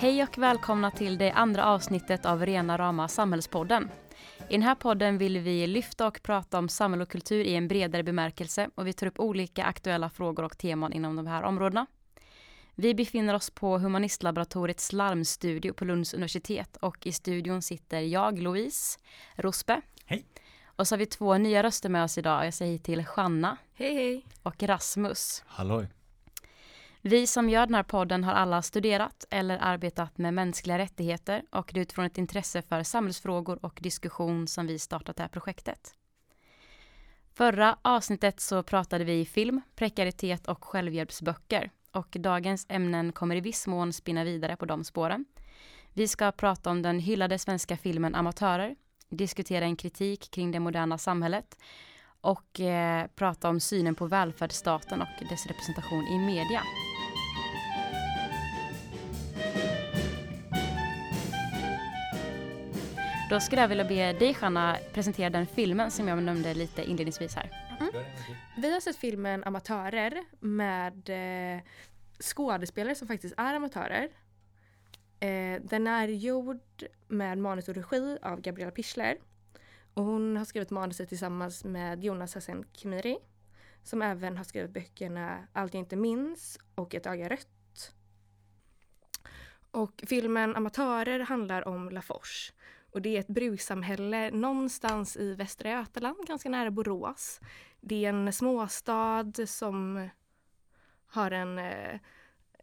Hej och välkomna till det andra avsnittet av Rena Rama Samhällspodden. I den här podden vill vi lyfta och prata om samhälle och kultur i en bredare bemärkelse och vi tar upp olika aktuella frågor och teman inom de här områdena. Vi befinner oss på Humanistlaboratoriets larmstudio på Lunds universitet och i studion sitter jag, Louise Rospe. Hej. Och så har vi två nya röster med oss idag. Jag säger till Janna Hej hej! och Rasmus. Halloj. Vi som gör den här podden har alla studerat eller arbetat med mänskliga rättigheter och det är utifrån ett intresse för samhällsfrågor och diskussion som vi startat det här projektet. Förra avsnittet så pratade vi film, prekaritet och självhjälpsböcker och dagens ämnen kommer i viss mån spinna vidare på de spåren. Vi ska prata om den hyllade svenska filmen Amatörer, diskutera en kritik kring det moderna samhället och eh, prata om synen på välfärdsstaten och dess representation i media. Då skulle jag vilja be dig Hanna presentera den filmen som jag nämnde lite inledningsvis här. Vi har sett filmen Amatörer med eh, skådespelare som faktiskt är amatörer. Eh, den är gjord med manus och regi av Gabriella Pichler. Och hon har skrivit manuset tillsammans med Jonas Hassan Khemiri som även har skrivit böckerna Allt jag inte minns och Ett öga rött. Och filmen Amatörer handlar om Lafors. Och det är ett brukssamhälle någonstans i Västra Götaland, ganska nära Borås. Det är en småstad som har en eh,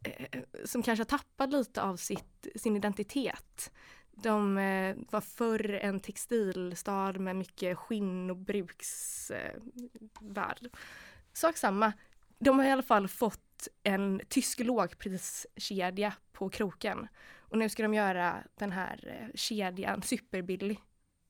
eh, som kanske har tappat lite av sitt, sin identitet. De eh, var förr en textilstad med mycket skinn och bruksvärld. Sak samma. De har i alla fall fått en tysk lågpriskedja på kroken. Och nu ska de göra den här eh, kedjan superbillig.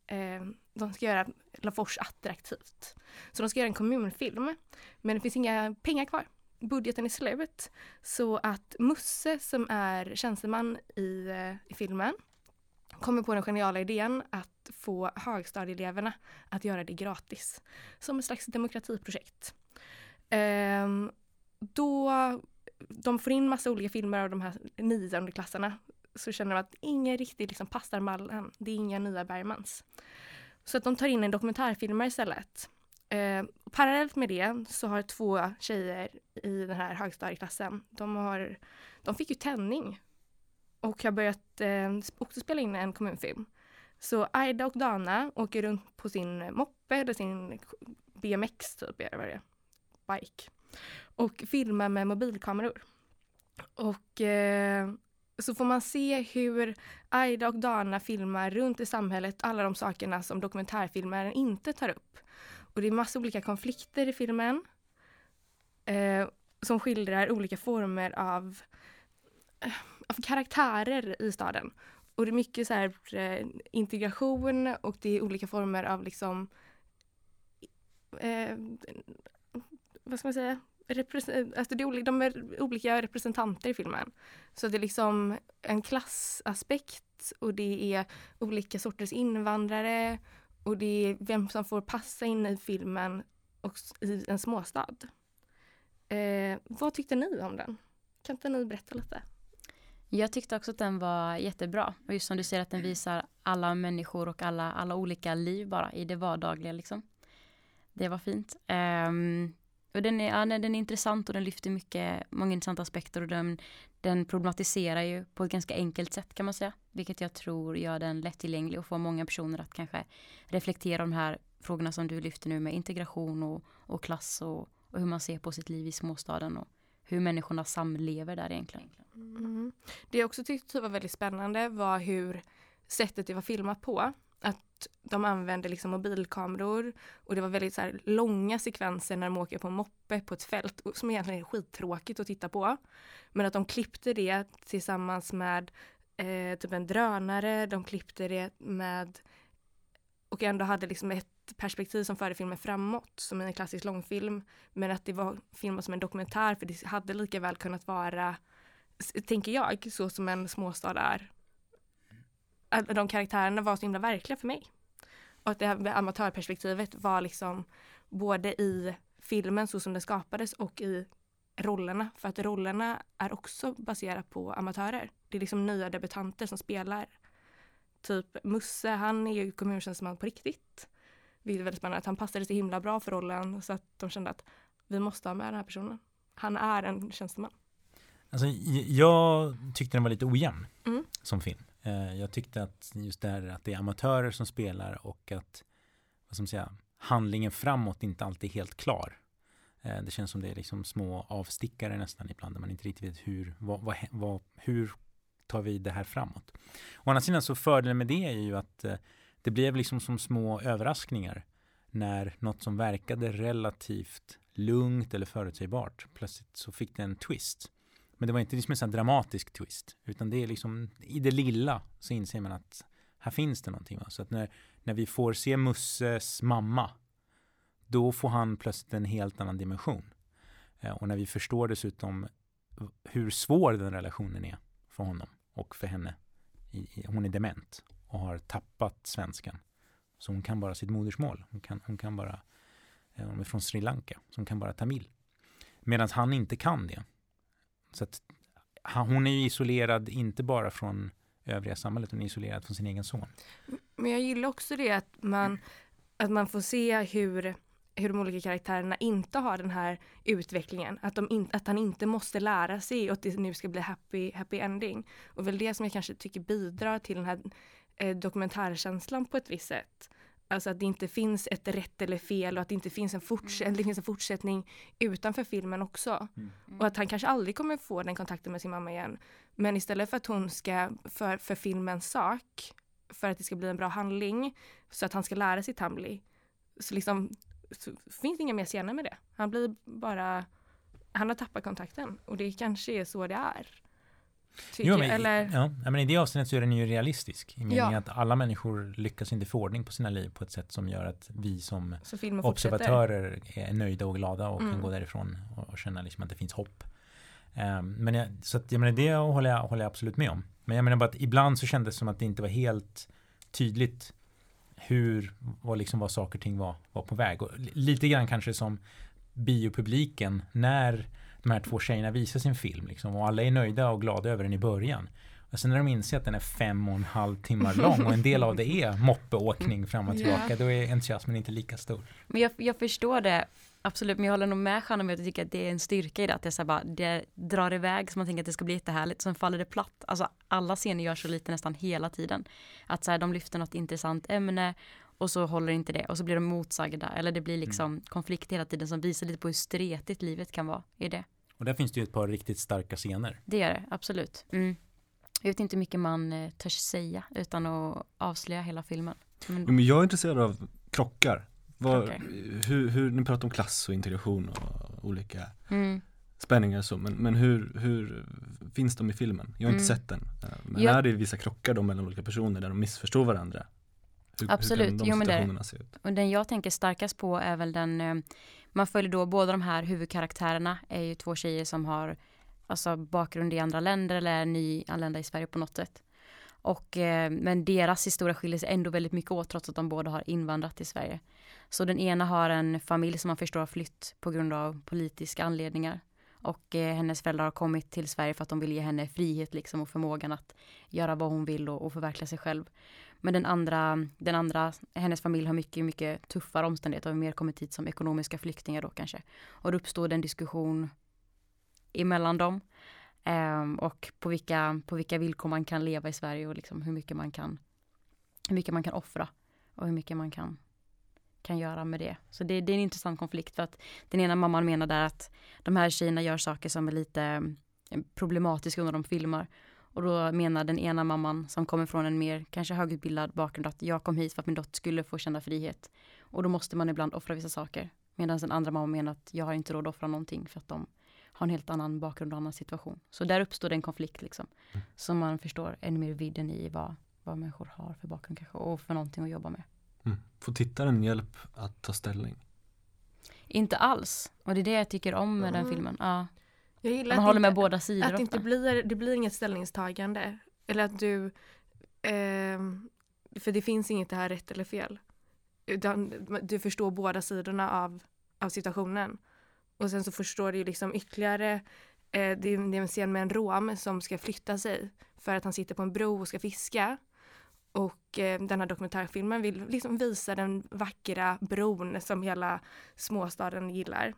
Eh, de ska göra Lafors attraktivt. Så de ska göra en kommunfilm. Men det finns inga pengar kvar. Budgeten är slut. Så att Musse som är tjänsteman i, eh, i filmen kommer på den geniala idén att få högstadieeleverna att göra det gratis. Som ett slags demokratiprojekt. Ehm, då de får in massa olika filmer av de här niondeklassarna så känner de att ingen riktigt liksom passar mallen. Det är inga nya Bergmans. Så att de tar in en dokumentärfilmare istället. Eh, parallellt med det så har två tjejer i den här högstadieklassen, de, har, de fick ju tändning och har börjat eh, också spela in en kommunfilm. Så Aida och Dana åker runt på sin moppe eller sin BMX typ, eller vad det är. Bike. Och filmar med mobilkameror. Och eh, så får man se hur Aida och Dana filmar runt i samhället alla de sakerna som dokumentärfilmaren inte tar upp. Och det är massa olika konflikter i filmen eh, som skildrar olika former av, eh, av karaktärer i staden. Och det är mycket så här, eh, integration och det är olika former av liksom eh, vad ska man säga? Alltså det är, de är olika representanter i filmen. Så det är liksom en klassaspekt och det är olika sorters invandrare och det är vem som får passa in i filmen och i en småstad. Eh, vad tyckte ni om den? Kan inte ni berätta lite? Jag tyckte också att den var jättebra. Och just som du säger att den visar alla människor och alla, alla olika liv bara i det vardagliga liksom. Det var fint. Um, och den är, ja, den är intressant och den lyfter mycket, många intressanta aspekter och den, den problematiserar ju på ett ganska enkelt sätt kan man säga. Vilket jag tror gör den lättillgänglig och får många personer att kanske reflektera de här frågorna som du lyfter nu med integration och, och klass och, och hur man ser på sitt liv i småstaden och hur människorna samlever där egentligen. Mm. Det jag också tyckte var väldigt spännande var hur sättet det var filmat på att de använde liksom mobilkameror och det var väldigt så här, långa sekvenser när de åker på en moppe på ett fält som egentligen är skittråkigt att titta på. Men att de klippte det tillsammans med eh, typ en drönare, de klippte det med och ändå hade liksom ett perspektiv som förde filmen framåt som i en klassisk långfilm. Men att det var filmat som en dokumentär för det hade lika väl kunnat vara, tänker jag, så som en småstad är de karaktärerna var så himla verkliga för mig. Och att det här amatörperspektivet var liksom både i filmen så som den skapades och i rollerna. För att rollerna är också baserat på amatörer. Det är liksom nya debutanter som spelar. Typ Musse, han är ju kommuntjänsteman på riktigt. Vilket är väldigt spännande. Att han passade så himla bra för rollen så att de kände att vi måste ha med den här personen. Han är en tjänsteman. Alltså, jag tyckte den var lite ojämn Mm. som film. Eh, jag tyckte att just det här att det är amatörer som spelar och att vad ska man säga, handlingen framåt inte alltid är helt klar. Eh, det känns som det är liksom små avstickare nästan ibland där man inte riktigt vet hur, vad, vad, vad, hur tar vi det här framåt. Å andra sidan så fördelen med det är ju att eh, det blev liksom som små överraskningar när något som verkade relativt lugnt eller förutsägbart plötsligt så fick det en twist. Men det var inte liksom en sån här dramatisk twist utan det är liksom i det lilla så inser man att här finns det någonting. Va? Så att när, när vi får se Musses mamma då får han plötsligt en helt annan dimension. Eh, och när vi förstår dessutom hur svår den relationen är för honom och för henne. Hon är dement och har tappat svenskan. Så hon kan bara sitt modersmål. Hon kan, hon kan bara, eh, hon är från Sri Lanka, så hon kan bara tamil. Medan han inte kan det. Så att hon är ju isolerad inte bara från övriga samhället, hon är isolerad från sin egen son. Men jag gillar också det att man, att man får se hur, hur de olika karaktärerna inte har den här utvecklingen. Att, de in, att han inte måste lära sig och att det nu ska bli happy, happy ending. Och väl det som jag kanske tycker bidrar till den här eh, dokumentärkänslan på ett visst sätt. Alltså att det inte finns ett rätt eller fel och att det inte finns en, forts- Mm. det finns en fortsättning utanför filmen också. Mm. Och att han kanske aldrig kommer få den kontakten med sin mamma igen. Men istället för att hon ska, för, för filmens sak, för att det ska bli en bra handling, så att han ska lära sig Tamli, så liksom så finns det inga mer scener med det. Han blir bara, han har tappat kontakten och det kanske är så det är. Tycker, Jo, men, eller, ja, men i det avseendet så är den ju realistisk. I meningen Ja. att alla människor lyckas inte få ordning på sina liv på ett sätt som gör att vi som fortsätter. observatörer är nöjda och glada och kan Mm. gå därifrån och, och känna liksom att det finns hopp. Ehm, men jag, så att, jag menar, det håller jag, håller jag absolut med om. Men jag menar bara att ibland så kändes det som att det inte var helt tydligt hur, vad liksom vad saker och ting var, var på väg. Och li- lite grann kanske som biopubliken när de här två tjejerna visar sin film liksom, och alla är nöjda och glada över den i början. Och sen när de inser att den är fem och en halv timmar lång och en del av det är moppeåkning fram och tillbaka, då är entusiasmen inte lika stor. Men jag, jag förstår det absolut, men jag håller nog med Shanna med att jag tycker att det är en styrka i det, att det, är så bara, det drar iväg så man tänker att det ska bli jättehärligt, sen faller det platt. Alltså alla scener gör så lite nästan hela tiden. Att så här, de lyfter något intressant ämne och så håller inte det och så blir de motsagda eller det blir liksom konflikt hela tiden som visar lite på hur stretigt livet kan vara i det. Och där finns det ju ett par riktigt starka scener. Det gör det, absolut. Mm. Jag vet inte hur mycket man eh, törs säga utan att avslöja hela filmen. Men, Men jag är intresserad av krockar. Krockar. hur, hur, ni pratar om klass och integration och olika mm. spänningar och så, men, men hur, hur finns de i filmen? Jag har inte Mm. sett den. Eh, Men Jag- är det vissa krockar då mellan olika personer där de missförstår varandra? Hur, Absolut. hur kan de Jo, men det? Och den jag tänker starkast på är väl den, eh, man följer då båda de här huvudkaraktärerna är ju två tjejer som har alltså bakgrund i andra länder eller är nyanlända i Sverige på något sätt. Och, eh, men deras historia skiljer sig ändå väldigt mycket åt trots att de båda har invandrat till Sverige. Så den ena har en familj som man förstår har flytt på grund av politiska anledningar. Och eh, hennes föräldrar har kommit till Sverige för att de vill ge henne frihet liksom och förmågan att göra vad hon vill och, och förverkliga sig själv. Men den andra, den andra, hennes familj har mycket, mycket tuffare omständigheter och har mer kommit hit som ekonomiska flyktingar då kanske. Och då uppstod en diskussion emellan dem. Ehm, och på vilka, på vilka villkor man kan leva i Sverige och liksom hur mycket man kan hur mycket man kan offra och hur mycket man kan, kan göra med det. Så det, det är en intressant konflikt för att den ena mamman menar där att de här tjejerna gör saker som är lite eh, problematiska under de filmar. Och då menar den ena mamman som kommer från en mer kanske högutbildad bakgrund att jag kom hit för att min dotter skulle få känna frihet. Och då måste man ibland offra vissa saker. Medan den andra mamman menar att jag har inte råd att offra någonting för att de har en helt annan bakgrund och annan situation. Så där uppstår det en konflikt liksom. Mm. Så man förstår ännu mer vidden i vad, vad människor har för bakgrund kanske och för någonting att jobba med. Mm. Får tittaren hjälp att ta ställning? Inte alls. Och det är det jag tycker om med den Mm. filmen. Ja. Jag gillar Man håller inte- med båda sidor Att det ofta. inte blir, det blir inget ställningstagande. Eller att du, ehm, för det finns inget det här rätt eller fel. Utan du förstår båda sidorna av, av situationen. Och sen så förstår du liksom ytterligare, eh, det, är, det är en scen med en rom som ska flytta sig för att han sitter på en bro och ska fiska. Och eh, den här dokumentärfilmen vill liksom visa den vackra bron som hela småstaden gillar.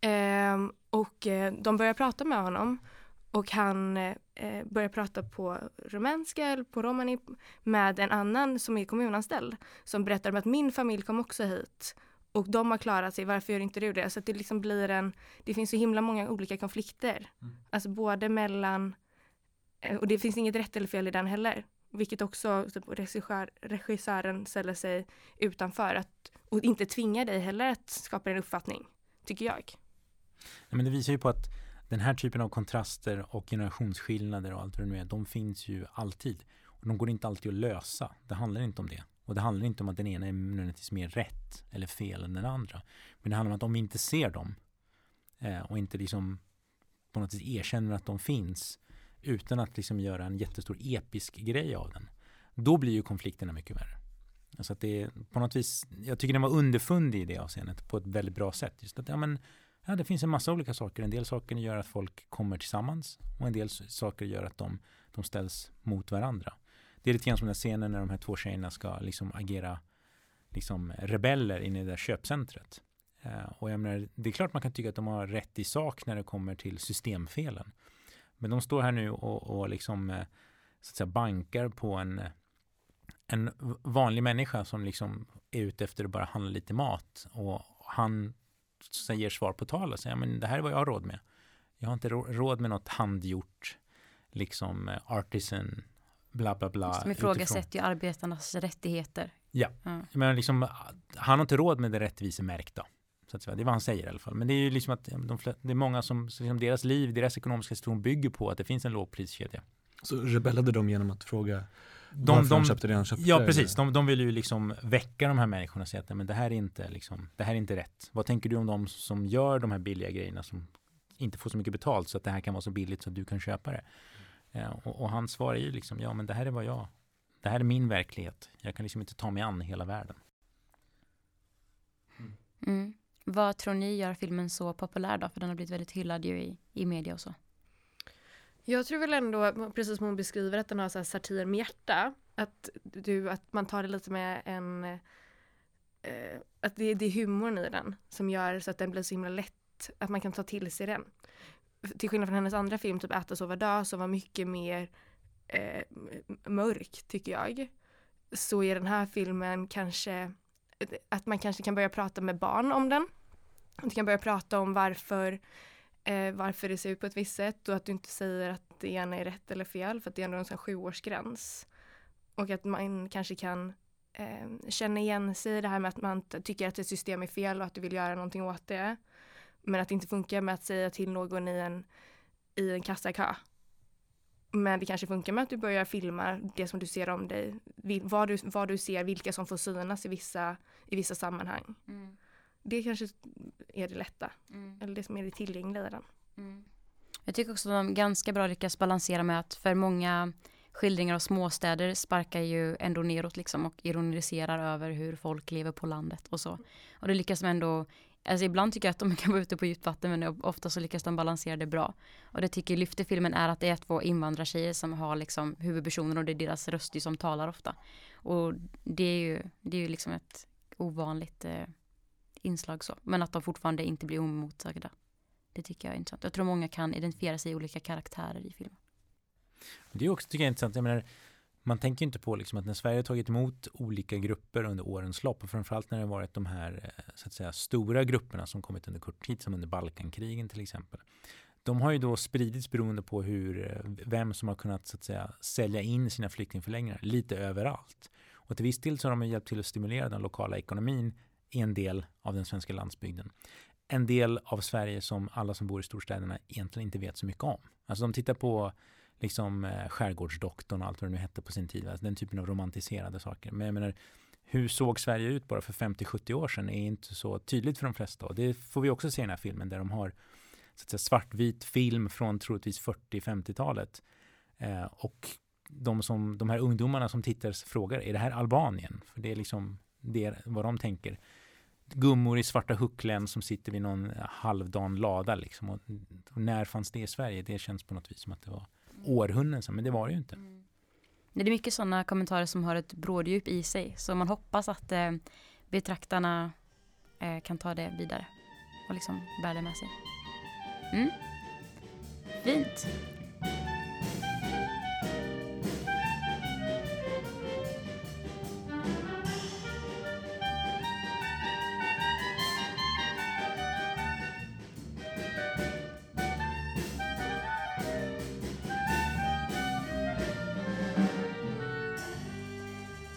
Eh, och de börjar prata med honom och han eh, börjar prata på romanska eller på romani med en annan som är kommunanställd som berättar om att min familj kom också hit och de har klarat sig, varför gör inte du det? Så att det liksom blir en, det finns så himla många olika konflikter. Mm. Alltså både mellan, eh, och det finns inget rätt eller fel i den heller. Vilket också typ, regissör, regissören ställer sig utanför att, och inte tvingar dig heller att skapa en uppfattning, tycker jag. Ja, men det visar ju på att den här typen av kontraster och generationsskillnader och allt vad det nu är, de finns ju alltid. Och de går inte alltid att lösa. Det handlar inte om det. Och det handlar inte om att den ena är nödvändigtvis mer rätt eller fel än den andra. Men det handlar om att om vi inte ser dem eh, och inte liksom på något sätt erkänner att de finns utan att liksom göra en jättestor episk grej av den. Då blir ju konflikterna mycket värre. Alltså att det är på något vis, jag tycker den var underfundig i det avseendet på ett väldigt bra sätt. Just att, ja, men, ja, det finns en massa olika saker. En del saker gör att folk kommer tillsammans och en del saker gör att de, de ställs mot varandra. Det är lite grann som den scenen när de här två tjejerna ska liksom agera liksom rebeller inne i det där köpcentret. Eh, och jag menar, det är klart man kan tycka att de har rätt i sak när det kommer till systemfelen. Men de står här nu och, och liksom eh, så att säga bankar på en, en vanlig människa som liksom är ute efter att bara handla lite mat. Och han ger svar på tal och säger, men det här är vad jag har råd med. Jag har inte råd med något handgjort, liksom eh, artisan bla bla bla. Som ifrågasätter ju arbetarnas rättigheter. Ja, mm. men liksom, han har inte råd med det rättvisemärkta. Så att säga. Det är vad han säger i alla fall. Men det är ju liksom att de, det är många som, liksom deras liv, deras ekonomiska situation bygger på att det finns en lågpriskedja. Så rebellade de genom att fråga de, de, köpte det han köpte? Ja, precis. De, de vill ju liksom väcka de här människorna och säga att men det, här är inte, liksom, det här är inte rätt. Vad tänker du om de som gör de här billiga grejerna som inte får så mycket betalt så att det här kan vara så billigt så att du kan köpa det? Eh, och, och hans svar är ju liksom, ja men det här är vad jag, det här är min verklighet. Jag kan liksom inte ta mig an hela världen. Mm. Mm. Vad tror ni gör filmen så populär då? För den har blivit väldigt hyllad ju i, i media och så. Jag tror väl ändå, precis som hon beskriver, att den har så här satir med hjärta. Att, du, att man tar det lite med en... Eh, att det, det är humorn i den som gör så att den blir så himla lätt, att man kan ta till sig den till skillnad från hennes andra film, typ Äta, sova, dö, som var mycket mer eh, mörk, tycker jag. Så är den här filmen kanske att man kanske kan börja prata med barn om den. Du kan börja prata om varför, eh, varför det ser ut på ett visst sätt och att du inte säger att det ena är rätt eller fel för att det är ändå en sån sjuårsgräns. Och att man kanske kan eh, känna igen sig i det här med att man tycker att ett system är fel och att du vill göra någonting åt det. Men att det inte funkar med att säga till någon i en, i en kassakö. Men det kanske funkar med att du börjar filma det som du ser om dig, vad du, vad du ser, vilka som får synas i vissa, i vissa sammanhang. Mm. Det kanske är det lätta, mm. eller det som är det tillgängliga i den. Mm. Jag tycker också att de ganska bra lyckas balansera med att för många skildringar av småstäder sparkar ju ändå neråt liksom och ironiserar över hur folk lever på landet och så. Och det lyckas de ändå Alltså ibland tycker jag att de kan vara ute på djupt vatten men ofta så lyckas de balansera det bra. Och det tycker lyfter filmen är att det är två invandrartjejer som har liksom huvudpersoner och det är deras röster som talar ofta. Och det är ju, det är ju liksom ett ovanligt eh, inslag så. Men att de fortfarande inte blir omotsagda. Det tycker jag är intressant. Jag tror många kan identifiera sig i olika karaktärer i filmen. Det är också tycker jag intressant. Jag menar, man tänker inte på liksom att när Sverige har tagit emot olika grupper under årens lopp och framförallt när det varit de här eh, så att säga, stora grupperna som kommit under kort tid som under Balkankrigen till exempel. De har ju då spridits beroende på hur, eh, vem som har kunnat så att säga, sälja in sina flyktingförläggningar lite överallt. Och till viss del så har de hjälpt till att stimulera den lokala ekonomin i en del av den svenska landsbygden. En del av Sverige som alla som bor i storstäderna egentligen inte vet så mycket om. Alltså de tittar på liksom eh, skärgårdsdoktorn och allt vad det nu hette på sin tid. Alltså den typen av romantiserade saker. Men jag menar, hur såg Sverige ut bara för 50-70 år sedan är inte så tydligt för de flesta. Och det får vi också se i den här filmen där de har så att säga, svartvit film från troligtvis 40-50-talet. Eh, och de, som, de här ungdomarna som tittar frågar, är det här Albanien? För det är liksom det vad de tänker. Gummor i svarta hucklen som sitter vid någon halvdan lada liksom. Och, och när fanns det i Sverige? Det känns på något vis som att det var århundraden sedan, men det var det ju inte. Mm. Det är mycket sådana kommentarer som har ett bråddjup i sig, så man hoppas att eh, betraktarna eh, kan ta det vidare och liksom bära det med sig. Mm. Fint.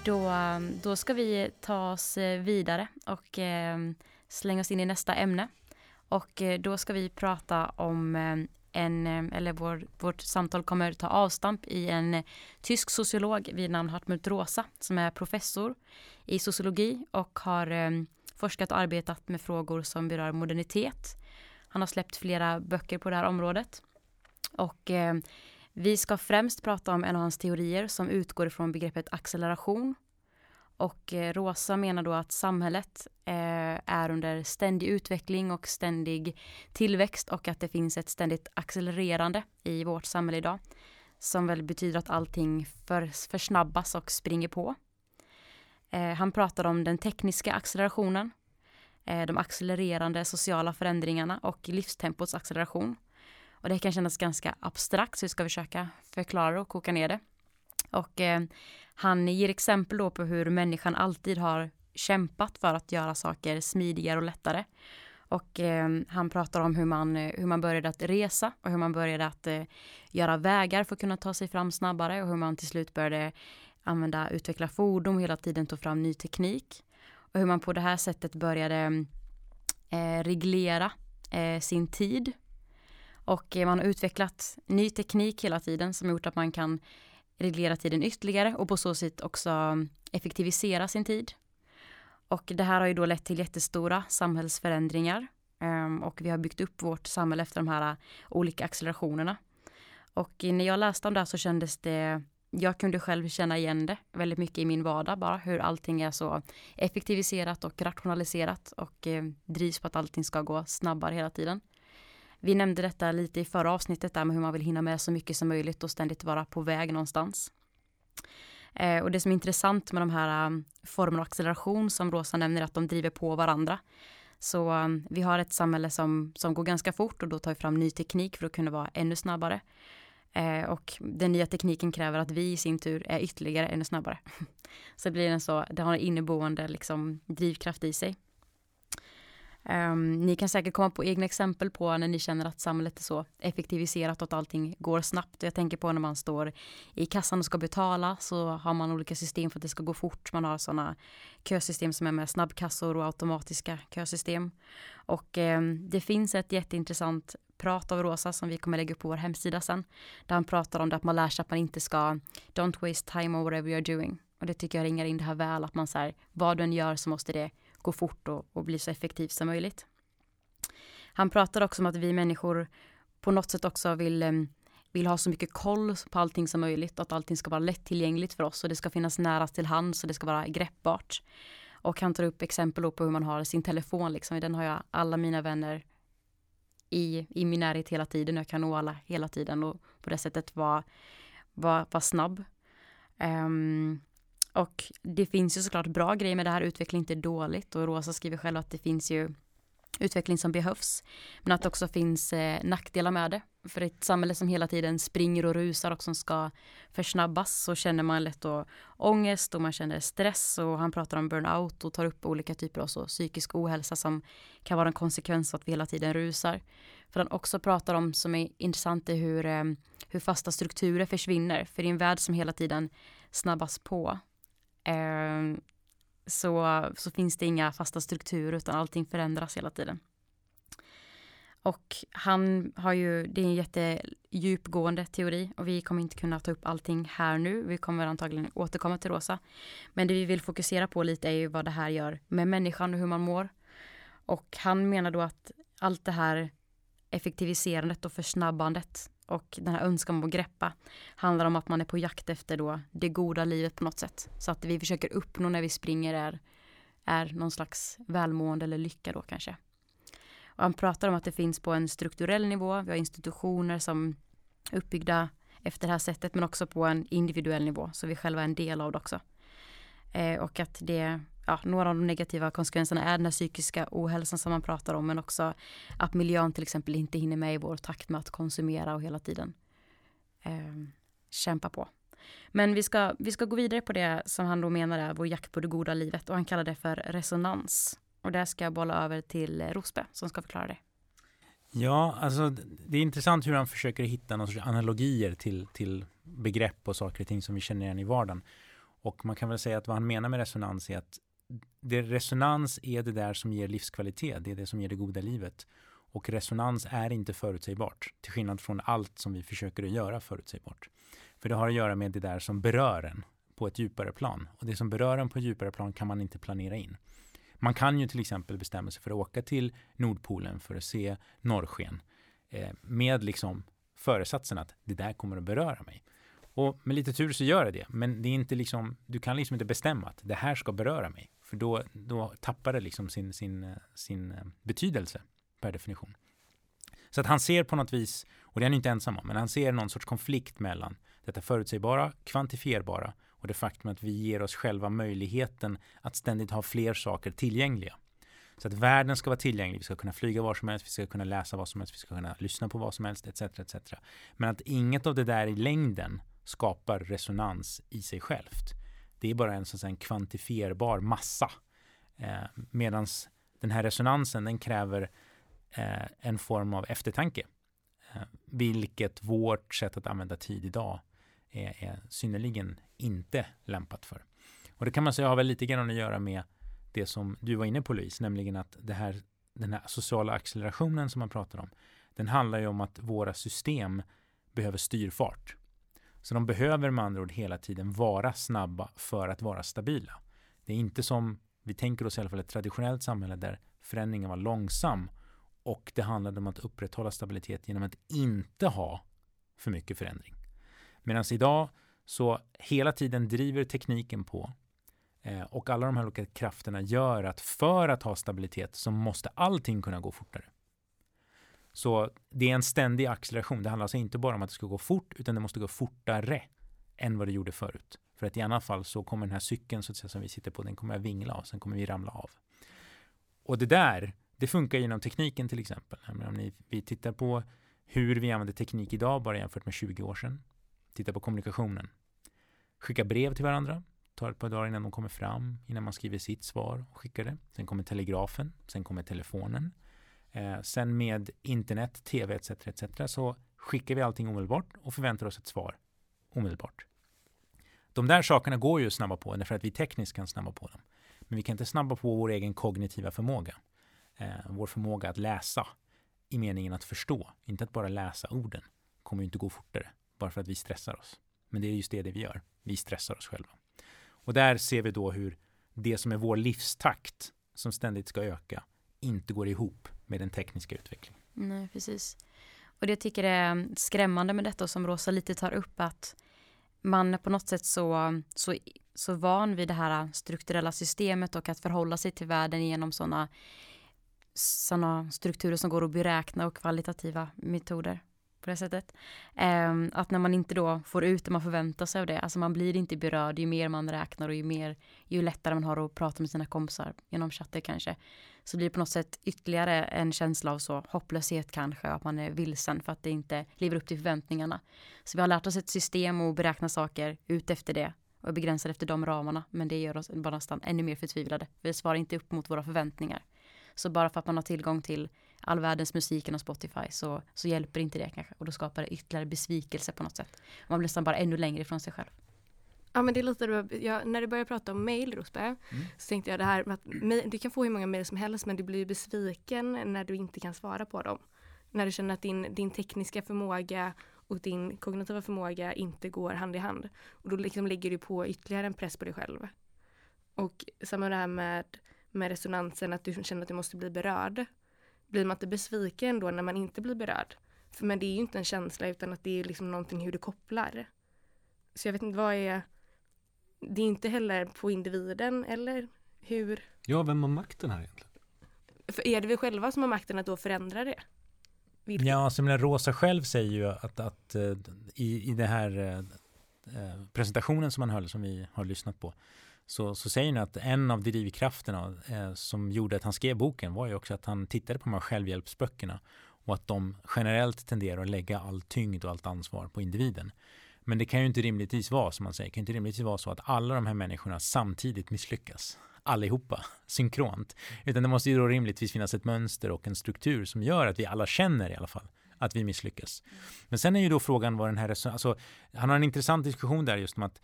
Då, då ska vi ta oss eh, vidare och eh, slänga oss in i nästa ämne. Och eh, då ska vi prata om en, eller vår, vårt samtal kommer ta avstamp i en tysk sociolog vid namn Hartmut Rosa som är professor i sociologi och har forskat och arbetat med frågor som berör modernitet. Han har släppt flera böcker på det här området. Och vi ska främst prata om en av hans teorier som utgår ifrån begreppet acceleration och eh, Rosa menar då att samhället eh, är under ständig utveckling och ständig tillväxt och att det finns ett ständigt accelererande i vårt samhälle idag. Som väl betyder att allting för, försnabbas och springer på. Eh, han pratar om den tekniska accelerationen, de accelererande sociala förändringarna och livstempots acceleration. Och det kan kännas ganska abstrakt så vi ska försöka förklara och koka ner det. Och eh, han ger exempel då på hur människan alltid har kämpat för att göra saker smidigare och lättare. Och eh, han pratar om hur man, eh, hur man började att resa och hur man började att eh, göra vägar för att kunna ta sig fram snabbare och hur man till slut började använda, utveckla fordon och hela tiden tog fram ny teknik. Och hur man på det här sättet började eh, reglera eh, sin tid. Och eh, man har utvecklat ny teknik hela tiden som gjort att man kan reglera tiden ytterligare och på så sätt också mm, effektivisera sin tid. Och det här har ju då lett till jättestora samhällsförändringar ehm, och vi har byggt upp vårt samhälle efter de här äh, olika accelerationerna. Och eh, när jag läste om det här så kändes det jag kunde själv känna igen det väldigt mycket i min vardag bara hur allting är så effektiviserat och rationaliserat och eh, drivs på att allting ska gå snabbare hela tiden. Vi nämnde detta lite i förra avsnittet där med hur man vill hinna med så mycket som möjligt och ständigt vara på väg någonstans. Eh, och det som är intressant med de här um, formerna av acceleration som Rosa nämner är att de driver på varandra. Så um, vi har ett samhälle som, som går ganska fort och då tar vi fram ny teknik för att kunna vara ännu snabbare. Eh, och den nya tekniken kräver att vi i sin tur är ytterligare ännu snabbare. så det blir en så, det har en inneboende liksom, drivkraft i sig. Um, ni kan säkert komma på egna exempel på när ni känner att samhället är så effektiviserat och att allting går snabbt. Jag tänker på när man står i kassan och ska betala så har man olika system för att det ska gå fort. Man har sådana kösystem som är med snabbkassor och automatiska kösystem. Och um, det finns ett jätteintressant prat av Rosa som vi kommer lägga upp på vår hemsida sen. Där han pratar om det att man lär sig att man inte ska don't waste time on whatever you're doing. Och det tycker jag ringar in det här väl att man säger vad du än gör så måste det gå fort och, och bli så effektiv som möjligt. Han pratar också om att vi människor på något sätt också vill, eh, vill ha så mycket koll på allting som möjligt att allting ska vara lättillgängligt för oss och det ska finnas nära till hands och det ska vara greppbart. Och han tar upp exempel på hur man har sin telefon, liksom. den har jag alla mina vänner i, i min närhet hela tiden. Jag kan nå alla hela tiden och på det sättet vara, var, var snabb. Um, och det finns ju såklart bra grejer med det här, utveckling inte är dåligt och Rosa skriver själv att det finns ju utveckling som behövs. Men att det också finns eh, nackdelar med det. För ett samhälle som hela tiden springer och rusar och som ska försnabbas så känner man lätt då ångest och man känner stress och han pratar om burnout och tar upp olika typer av så psykisk ohälsa som kan vara en konsekvens av att vi hela tiden rusar. För han också pratar om som är intressant är hur, eh, hur fasta strukturer försvinner. För i en värld som hela tiden snabbas på Ehm, så, så finns det inga fasta strukturer utan allting förändras hela tiden. Och han har ju, det är en jättedjupgående teori och vi kommer inte kunna ta upp allting här nu. Vi kommer antagligen återkomma till Rosa. Men det vi vill fokusera på lite är ju vad det här gör med människan och hur man mår. Och han menar då att allt det här effektiviserandet och försnabbandet och den här önskan om att greppa handlar om att man är på jakt efter då det goda livet på något sätt. Så att det vi försöker uppnå när vi springer är, är någon slags välmående eller lycka då kanske. Och han pratar om att det finns på en strukturell nivå, vi har institutioner som är uppbyggda efter det här sättet men också på en individuell nivå så vi själva är en del av det också. Eh, och att det, ja, några av de negativa konsekvenserna är den här psykiska ohälsan som man pratar om men också att miljön till exempel inte hinner med i vår takt med att konsumera och hela tiden eh, kämpa på. Men vi ska, vi ska gå vidare på det som han då menar är vår jakt på det goda livet och han kallar det för resonans. Och där ska jag bolla över till Rosbe som ska förklara det. Ja, alltså det är intressant hur han försöker hitta någon sorts analogier till, till begrepp och saker och ting som vi känner igen i vardagen. Och man kan väl säga att vad han menar med resonans är att det, resonans är det där som ger livskvalitet, det är det som ger det goda livet. Och resonans är inte förutsägbart, till skillnad från allt som vi försöker att göra förutsägbart. För det har att göra med det där som berör en på ett djupare plan. Och det som berör en på ett djupare plan kan man inte planera in. Man kan ju till exempel bestämma sig för att åka till Nordpolen för att se norrsken eh, med liksom föresatsen att det där kommer att beröra mig. Och med lite tur så gör det det, men det är inte liksom, du kan liksom inte bestämma att det här ska beröra mig, för då, då tappar det liksom sin, sin, eh, sin eh, betydelse per definition. Så att han ser på något vis, och det är han inte ensam om, men han ser någon sorts konflikt mellan detta förutsägbara, kvantifierbara och det faktum att vi ger oss själva möjligheten att ständigt ha fler saker tillgängliga. Så att världen ska vara tillgänglig, vi ska kunna flyga var som helst, vi ska kunna läsa vad som helst, vi ska kunna lyssna på vad som helst, etc. etc. Men att inget av det där i längden skapar resonans i sig självt. Det är bara en, en kvantifierbar massa. Eh, Medan den här resonansen, den kräver eh, en form av eftertanke. Eh, vilket vårt sätt att använda tid idag är, är synnerligen inte lämpat för. Och det kan man säga har väl lite grann att göra med det som du var inne på Louise, nämligen att det här, den här sociala accelerationen som man pratar om, den handlar ju om att våra system behöver styrfart. Så de behöver med andra ord hela tiden vara snabba för att vara stabila. Det är inte som vi tänker oss i alla fall ett traditionellt samhälle där förändringen var långsam och det handlade om att upprätthålla stabilitet genom att inte ha för mycket förändring. Medan idag så hela tiden driver tekniken på eh, och alla de här olika krafterna gör att för att ha stabilitet så måste allting kunna gå fortare. Så det är en ständig acceleration. Det handlar alltså inte bara om att det ska gå fort utan det måste gå fortare än vad det gjorde förut. För att i annat fall så kommer den här cykeln så att säga, som vi sitter på, den kommer att vingla och sen kommer vi ramla av. Och det där, det funkar genom tekniken till exempel. Om ni, vi tittar på hur vi använder teknik idag bara jämfört med 20 år sedan titta på kommunikationen. Skicka brev till varandra, tar ett par dagar innan de kommer fram, innan man skriver sitt svar och skickar det. Sen kommer telegrafen, sen kommer telefonen. Eh, sen med internet, tv etc. etc. så skickar vi allting omedelbart och förväntar oss ett svar omedelbart. De där sakerna går ju att snabba på därför att vi tekniskt kan snabba på dem. Men vi kan inte snabba på vår egen kognitiva förmåga. Eh, vår förmåga att läsa i meningen att förstå, inte att bara läsa orden, kommer ju inte gå fortare bara för att vi stressar oss. Men det är just det, det vi gör. Vi stressar oss själva. Och där ser vi då hur det som är vår livstakt som ständigt ska öka inte går ihop med den tekniska utvecklingen. Nej, precis. Och det jag tycker är skrämmande med detta och som Rosa lite tar upp att man är på något sätt så, så, så van vid det här strukturella systemet och att förhålla sig till världen genom sådana såna strukturer som går att beräkna och kvalitativa metoder på det sättet. Um, att när man inte då får ut det man förväntar sig av det, alltså man blir inte berörd ju mer man räknar och ju mer, ju lättare man har att prata med sina kompisar genom chatter kanske, så blir det på något sätt ytterligare en känsla av så hopplöshet kanske, att man är vilsen för att det inte lever upp till förväntningarna. Så vi har lärt oss ett system och beräkna saker ut efter det och begränsade efter de ramarna, men det gör oss bara nästan ännu mer förtvivlade. Vi svarar inte upp mot våra förväntningar. Så bara för att man har tillgång till all världens musiken och Spotify så, så hjälper inte det kanske. Och då skapar det ytterligare besvikelse på något sätt. Man blir nästan bara ännu längre ifrån sig själv. Ja men det är lite, jag, när du började prata om mail Rosberg, mm. så tänkte jag det här med att du kan få hur många mail som helst men du blir besviken när du inte kan svara på dem. När du känner att din, din tekniska förmåga och din kognitiva förmåga inte går hand i hand. Och då liksom lägger du på ytterligare en press på dig själv. Och samma det här med, med resonansen, att du känner att du måste bli berörd blir man inte besviken då när man inte blir berörd? För men det är ju inte en känsla utan att det är liksom någonting hur du kopplar. Så jag vet inte vad är Det är inte heller på individen eller hur? Ja, vem har makten här egentligen? För är det vi själva som har makten att då förändra det? villkor. Ja, alltså, men Rosa själv säger ju att, att eh, i, i den här eh, eh, presentationen som han höll, som vi har lyssnat på, så, så säger han att en av drivkrafterna eh, som gjorde att han skrev boken var ju också att han tittade på de här självhjälpsböckerna och att de generellt tenderar att lägga all tyngd och allt ansvar på individen. Men det kan ju inte rimligtvis vara, som man säger, kan inte rimligtvis vara så att alla de här människorna samtidigt misslyckas. Allihopa, synkront. Utan det måste ju då rimligtvis finnas ett mönster och en struktur som gör att vi alla känner i alla fall att vi misslyckas. Men sen är ju då frågan vad den här, alltså, han har en intressant diskussion där just om att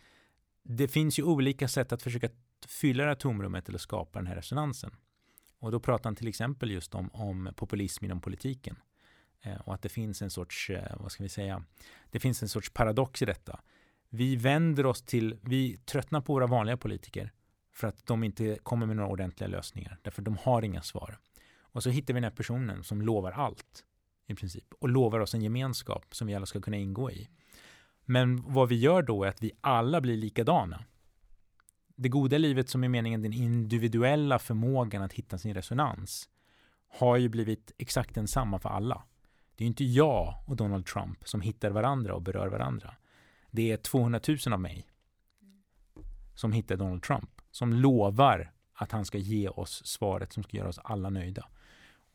det finns ju olika sätt att försöka fylla det här tomrummet eller skapa den här resonansen. Och då pratar han till exempel just om, om populism inom politiken. Eh, och att det finns en sorts, eh, vad ska vi säga, det finns en sorts paradox i detta. Vi vänder oss till, vi tröttnar på våra vanliga politiker för att de inte kommer med några ordentliga lösningar, därför de har inga svar. Och så hittar vi den här personen som lovar allt i princip och lovar oss en gemenskap som vi alla ska kunna ingå i. Men vad vi gör då är att vi alla blir likadana. Det goda livet som är meningen den individuella förmågan att hitta sin resonans har ju blivit exakt densamma för alla. Det är inte jag och Donald Trump som hittar varandra och berör varandra. Det är 200 000 av mig som hittar Donald Trump, som lovar att han ska ge oss svaret som ska göra oss alla nöjda.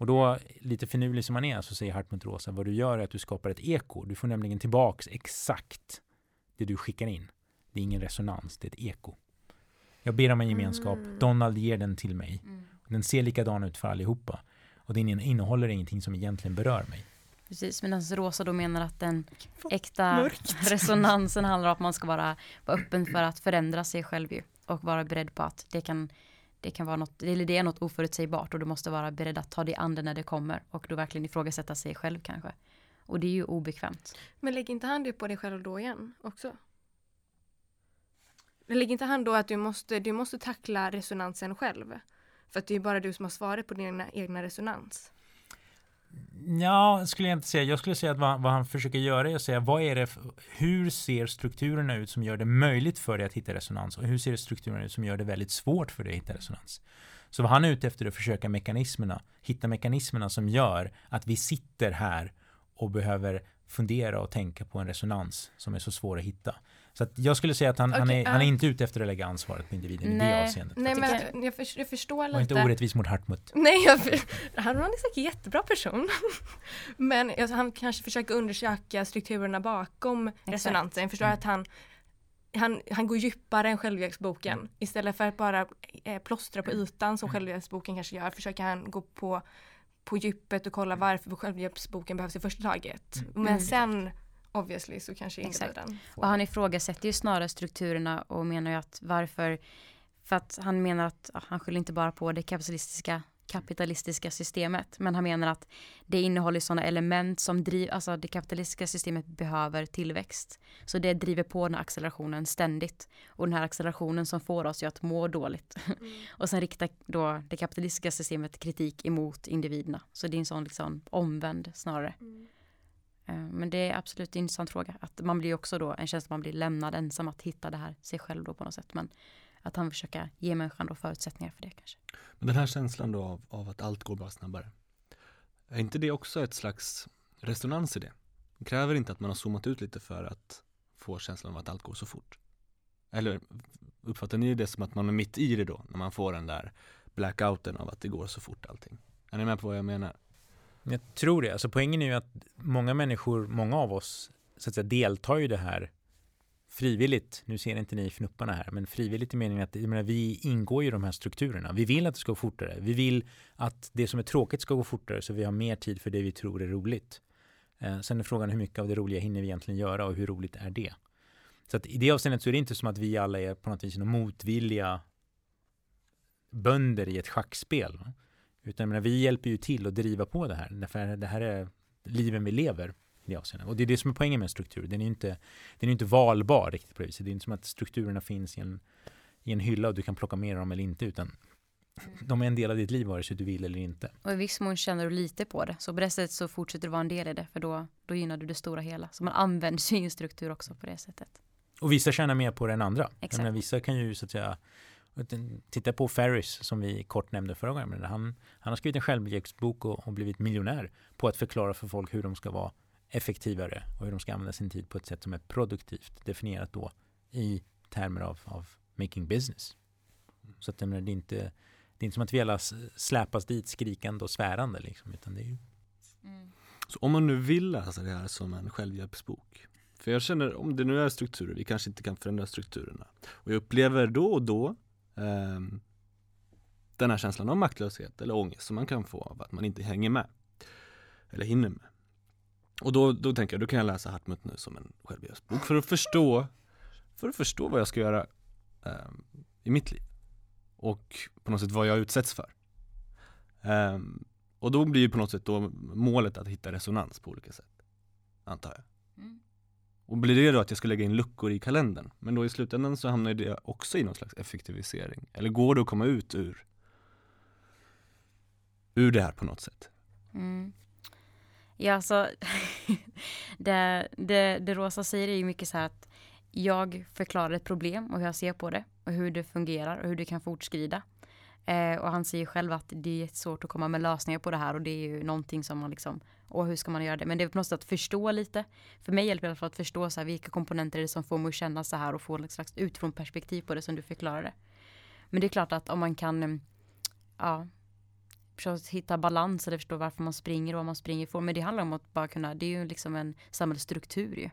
Och då, lite finurlig som man är, så säger Hartmut Rosa, vad du gör är att du skapar ett eko. Du får nämligen tillbaks exakt det du skickar in. Det är ingen resonans, det är ett eko. Jag ber om en gemenskap, mm. Donald ger den till mig. Mm. Den ser likadan ut för allihopa. Och den innehåller ingenting som egentligen berör mig. Precis, medan Rosa då menar att den äkta resonansen handlar om att man ska vara, vara öppen för att förändra sig själv ju, och vara beredd på att det kan det kan vara något, eller det är något oförutsägbart och du måste vara beredd att ta det när det kommer och då verkligen ifrågasätta sig själv kanske. Och det är ju obekvämt. Men lägg inte han det på dig själv då igen också? Lägg inte han då att du måste, du måste tackla resonansen själv? För att det är bara du som har svaret på din egna resonans. Ja, skulle jag inte säga. Jag skulle säga att vad, vad, han försöker göra är att säga vad är det, hur ser strukturerna ut som gör det möjligt för dig att hitta resonans och hur ser strukturerna ut som gör det väldigt svårt för dig att hitta resonans. Så vad han är ute efter är att försöka mekanismerna, hitta mekanismerna som gör att vi sitter här och behöver fundera och tänka på en resonans som är så svår att hitta. Så att jag skulle säga att han, okay, han, är, uh. han är inte ute efter att lägga ansvaret på individen Nej. i det avseendet. Nej, men jag, för, jag förstår lite. Och inte orättvis mot Hartmut. Nej, jag, han är säkert en jättebra person. men alltså, han kanske försöker undersöka strukturerna bakom Exakt. resonansen. Jag förstår mm. att han han, han går djupare än självhjälpsboken. Mm. Istället för att bara eh, plåstra på ytan som mm. självhjälpsboken kanske gör, försöker han gå på, på djupet och kolla varför självhjälpsboken behövs i första taget. Mm. Men mm. sen obviously så kanske individen. Och han ifrågasätter ju snarare strukturerna och menar ju att varför, för att han menar att han skyller inte bara på det kapitalistiska kapitalistiska systemet. Men han menar att det innehåller sådana element som driver, alltså det kapitalistiska systemet behöver tillväxt. Så det driver på den här accelerationen ständigt. Och den här accelerationen som får oss att må dåligt. Mm. och sen riktar då det kapitalistiska systemet kritik emot individerna. Så det är en sån liksom omvänd snarare. Mm. Eh, men det är absolut en intressant fråga. Att man blir också då en känsla att man blir lämnad ensam att hitta det här sig själv då på något sätt. Men att han försöker ge människan då förutsättningar för det kanske. Men den här känslan då av, av att allt går bara snabbare. Är inte det också ett slags resonans i det? Det kräver inte att man har zoomat ut lite för att få känslan av att allt går så fort. Eller uppfattar ni det som att man är mitt i det då, när man får den där blackouten av att det går så fort allting? Är ni med på vad jag menar? Jag tror det. Alltså poängen är ju att många människor, många av oss, så att säga, deltar ju det här frivilligt. Nu ser inte ni fnupparna här, men frivilligt i meningen att menar, vi ingår i de här strukturerna. Vi vill att det ska gå fortare. Vi vill att det som är tråkigt ska gå fortare så vi har mer tid för det vi tror är roligt. Eh, sen är frågan hur mycket av det roliga hinner vi egentligen göra och hur roligt är det? Så att i det avseendet så är det inte som att vi alla är på något vis motvilliga bönder i ett schackspel. Utan menar, vi hjälper ju till att driva på det här. Därför det här är liven vi lever i det avseendet. Och det är det som är poängen med en struktur. Den är ju inte, den är inte valbar riktigt på det viset. Det är inte som att strukturerna finns i en, i en hylla och du kan plocka med dem eller inte. Utan de är en del av ditt liv vare sig du vill eller inte. Och i viss mån känner du lite på det. Så på det sättet så fortsätter du vara en del i det. För då, då gynnar du det stora hela. Så man använder sin struktur också på det sättet. Och vissa tjänar mer på det än andra. Exakt. Menar, vissa kan ju så att säga Titta på Ferris som vi kort nämnde förra gången. Han, han har skrivit en självhjälpsbok och, och blivit miljonär på att förklara för folk hur de ska vara effektivare och hur de ska använda sin tid på ett sätt som är produktivt. Definierat då i termer av, av making business. Så att det, är inte, det är inte som att vi alla släpas dit skrikande och svärande liksom, utan det är ju... Mm. Så om man nu vill läsa det här som en självhjälpsbok för jag känner, om det nu är strukturer, vi kanske inte kan förändra strukturerna. Och jag upplever då och då Ehm, den här känslan av maktlöshet eller ångest som man kan få av att man inte hänger med. Eller hinner med. Och då, då tänker jag, då kan jag läsa Hartmut nu som en självhjälpsbok för att förstå för att förstå vad jag ska göra eh, i mitt liv. Och på något sätt vad jag utsätts för. Eh, och då blir ju på något sätt då målet att hitta resonans på olika sätt. Antar jag. Och blir det då att jag ska lägga in luckor i kalendern? Men då i slutändan så hamnar det också i någon slags effektivisering. Eller går det att komma ut ur, ur det här på något sätt? Mm. Ja, alltså det, det, det Rosa säger är ju mycket så här att jag förklarar ett problem och hur jag ser på det och hur det fungerar och hur det kan fortskrida. Eh, och han säger själv att det är svårt att komma med lösningar på det här och det är ju någonting som man liksom, och hur ska man göra det? Men det är på något sätt att förstå lite. För mig hjälper det för att förstå så här, vilka komponenter är det som får mig att känna så här och få ett slags utifrån perspektiv på det som du förklarade. Men det är klart att om man kan, mm, ja, hitta balans eller förstå varför man springer och vad man springer för. Men det handlar om att bara kunna, det är ju liksom en samhällsstruktur ju.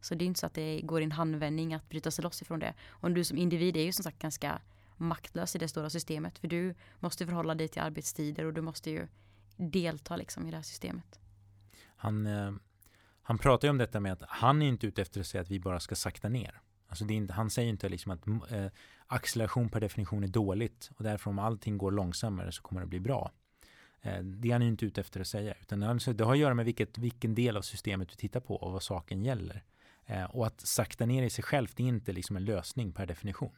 Så det är inte så att det går i en handvändning att bryta sig loss ifrån det. Och du som individ är ju som sagt ganska maktlös i det stora systemet. För du måste förhålla dig till arbetstider och du måste ju delta liksom i det här systemet. Han, eh, han pratar ju om detta med att han är inte ute efter att säga att vi bara ska sakta ner. Alltså inte, han säger inte liksom att eh, acceleration per definition är dåligt och därför om allting går långsammare så kommer det bli bra. Eh, det är han ju inte ute efter att säga. Utan det har att göra med vilket, vilken del av systemet du tittar på och vad saken gäller. Eh, och att sakta ner i sig självt är inte liksom en lösning per definition.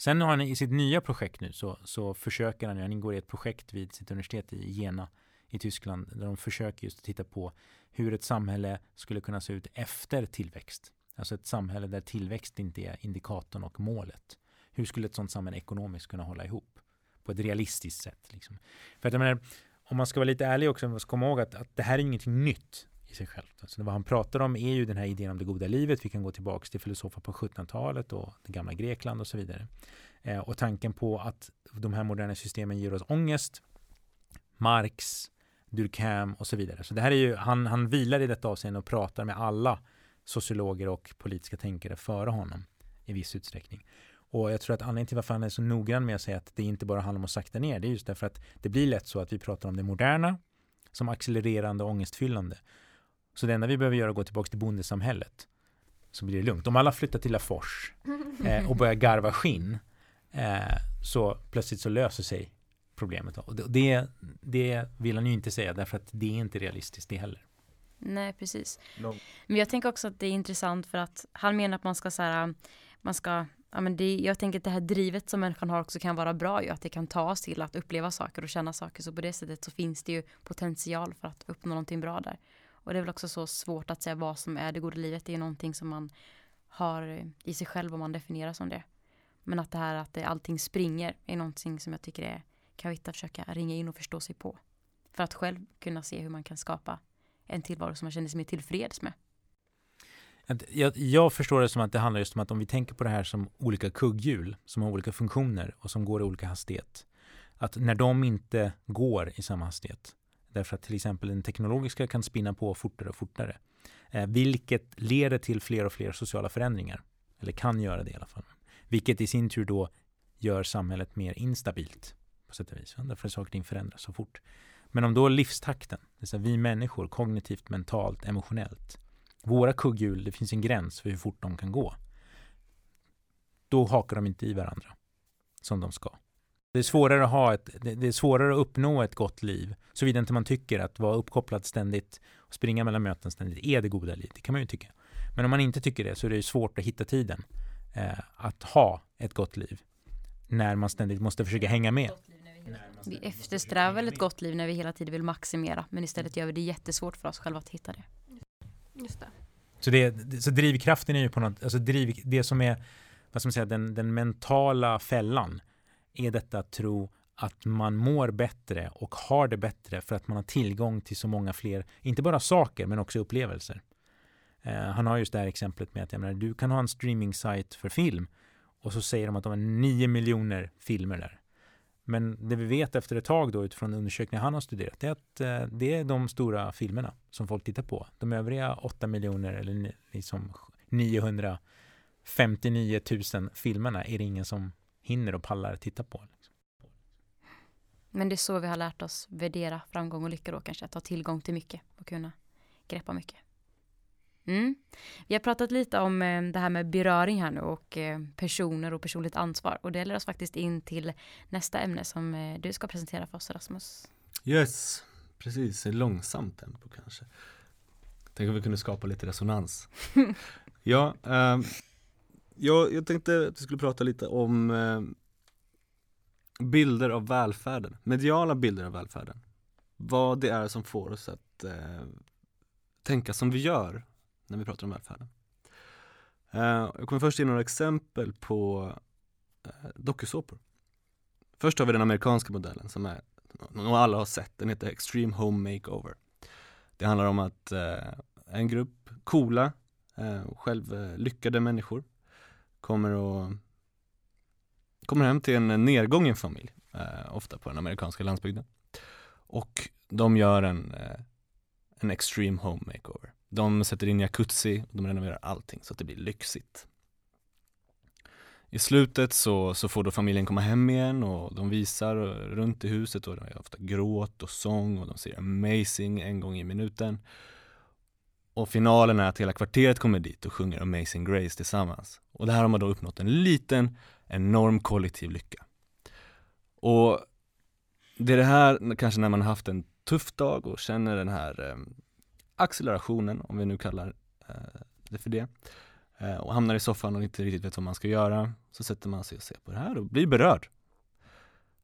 Sen har han i sitt nya projekt nu så, så försöker han, han ingår i ett projekt vid sitt universitet i Jena i Tyskland där de försöker just titta på hur ett samhälle skulle kunna se ut efter tillväxt. Alltså ett samhälle där tillväxt inte är indikatorn och målet. Hur skulle ett sådant samhälle ekonomiskt kunna hålla ihop på ett realistiskt sätt? Liksom. För att jag menar, om man ska vara lite ärlig också, man ska komma ihåg att, att det här är ingenting nytt i sig självt. Så vad han pratar om är ju den här idén om det goda livet. Vi kan gå tillbaka till filosofer på 1700-talet och det gamla Grekland och så vidare. Eh, och tanken på att de här moderna systemen ger oss ångest, Marx, Durkheim och så vidare. Så det här är ju, han, han vilar i detta avseende och pratar med alla sociologer och politiska tänkare före honom i viss utsträckning. Och jag tror att anledningen till varför han är så noggrann med att säga att det inte bara handlar om att sakta ner, det är just därför att det blir lätt så att vi pratar om det moderna som accelererande och ångestfyllande. Så det enda vi behöver göra är att gå tillbaka till bondesamhället. Så blir det lugnt. Om alla flyttar till Lafors eh, och börjar garva skinn eh, så plötsligt så löser sig problemet. Och det, det vill han ju inte säga därför att det är inte realistiskt det heller. Nej, precis. No. Men jag tänker också att det är intressant för att han menar att man ska så här, man ska Ja, men det, jag tänker att det här drivet som människan har också kan vara bra ju, att det kan ta oss till att uppleva saker och känna saker. Så på det sättet så finns det ju potential för att uppnå någonting bra där. Och det är väl också så svårt att säga vad som är det goda livet. Det är någonting som man har i sig själv om man definierar som det. Men att det här att det, allting springer är någonting som jag tycker är, kan hitta försöka ringa in och förstå sig på. För att själv kunna se hur man kan skapa en tillvaro som man känner sig mer tillfreds med. Jag, jag, förstår det som att det handlar just om att om vi tänker på det här som olika kugghjul som har olika funktioner och som går i olika hastighet. Att när de inte går i samma hastighet Därför att till exempel den teknologiska kan spinna på fortare och fortare. Eh, vilket leder till fler och fler sociala förändringar. Eller kan göra det i alla fall. Vilket i sin tur då gör samhället mer instabilt på sätt och vis. Därför att saker och ting förändras så fort. Men om då livstakten, det vill säga vi människor kognitivt, mentalt, emotionellt. Våra kugghjul, det finns en gräns för hur fort de kan gå. Då hakar de inte i varandra som de ska. Det är svårare att ha ett, det är svårare att uppnå ett gott liv såvida inte man tycker att vara uppkopplad ständigt och springa mellan möten ständigt är det goda livet. Det kan man ju tycka. Men om man inte tycker det så är det svårt att hitta tiden eh, att ha ett gott liv när man ständigt måste försöka hänga med. Vi eftersträvar väl ett gott liv när vi hela tiden vill maximera men istället gör vi det jättesvårt för oss själva att hitta det. Just det. Så, det, så drivkraften är ju på något, alltså driv, det som är vad ska man säga, den, den mentala fällan är detta att tro att man mår bättre och har det bättre för att man har tillgång till så många fler, inte bara saker men också upplevelser. Eh, han har just det här exemplet med att jag menar, du kan ha en streaming site för film och så säger de att de har nio miljoner filmer där. Men det vi vet efter ett tag då utifrån undersökningar han har studerat är att eh, det är de stora filmerna som folk tittar på. De övriga 8 miljoner eller liksom 959 000 filmerna är det ingen som hinner och pallar titta på. Liksom. Men det är så vi har lärt oss värdera framgång och lycka då kanske, att ha tillgång till mycket och kunna greppa mycket. Mm. Vi har pratat lite om eh, det här med beröring här nu och eh, personer och personligt ansvar och det leder oss faktiskt in till nästa ämne som eh, du ska presentera för oss Rasmus. Yes, precis, ett långsamt tempo kanske. Tänk om vi kunde skapa lite resonans. ja, eh, jag, jag tänkte att vi skulle prata lite om eh, bilder av välfärden, mediala bilder av välfärden. Vad det är som får oss att eh, tänka som vi gör när vi pratar om välfärden. Eh, jag kommer först ge några exempel på eh, dokusåpor. Först har vi den amerikanska modellen som är, nog alla har sett, den heter Extreme Home Makeover. Det handlar om att eh, en grupp coola, eh, självlyckade människor kommer och kommer hem till en nedgången familj, eh, ofta på den amerikanska landsbygden. Och de gör en, eh, en extreme home makeover. De sätter in jacuzzi och de renoverar allting så att det blir lyxigt. I slutet så, så får då familjen komma hem igen och de visar runt i huset och det är ofta gråt och sång och de säger amazing en gång i minuten. Och finalen är att hela kvarteret kommer dit och sjunger Amazing Grace tillsammans. Och det här har man då uppnått en liten, enorm kollektiv lycka. Och det är det här, kanske när man har haft en tuff dag och känner den här eh, accelerationen, om vi nu kallar eh, det för det, eh, och hamnar i soffan och inte riktigt vet vad man ska göra, så sätter man sig och ser på det här och blir berörd.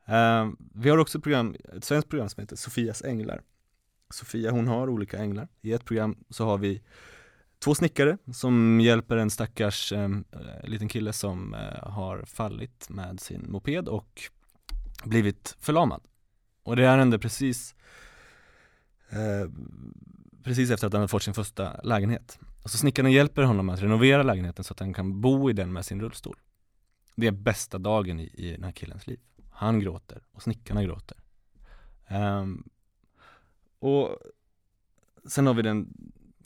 Eh, vi har också ett program, ett svenskt program som heter Sofias änglar. Sofia hon har olika änglar. I ett program så har vi två snickare som hjälper en stackars ehm, eh, liten kille som eh, har fallit med sin moped och blivit förlamad. Och det här hände precis eh, precis efter att han hade fått sin första lägenhet. Och så snickaren hjälper honom att renovera lägenheten så att han kan bo i den med sin rullstol. Det är bästa dagen i, i den här killens liv. Han gråter och snickarna gråter. Um, och sen har vi den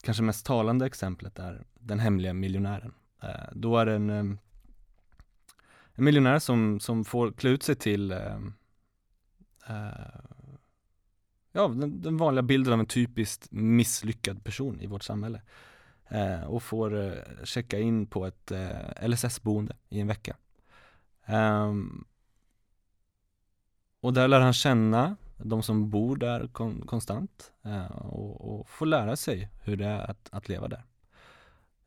kanske mest talande exemplet där den hemliga miljonären. Eh, då är det en, eh, en miljonär som, som får klä ut sig till eh, ja, den, den, vanliga bilden av en typiskt misslyckad person i vårt samhälle. Eh, och får eh, checka in på ett eh, LSS-boende i en vecka. Ehm, och där lär han känna de som bor där kon konstant eh, och, och får lära sig hur det är att, att leva där.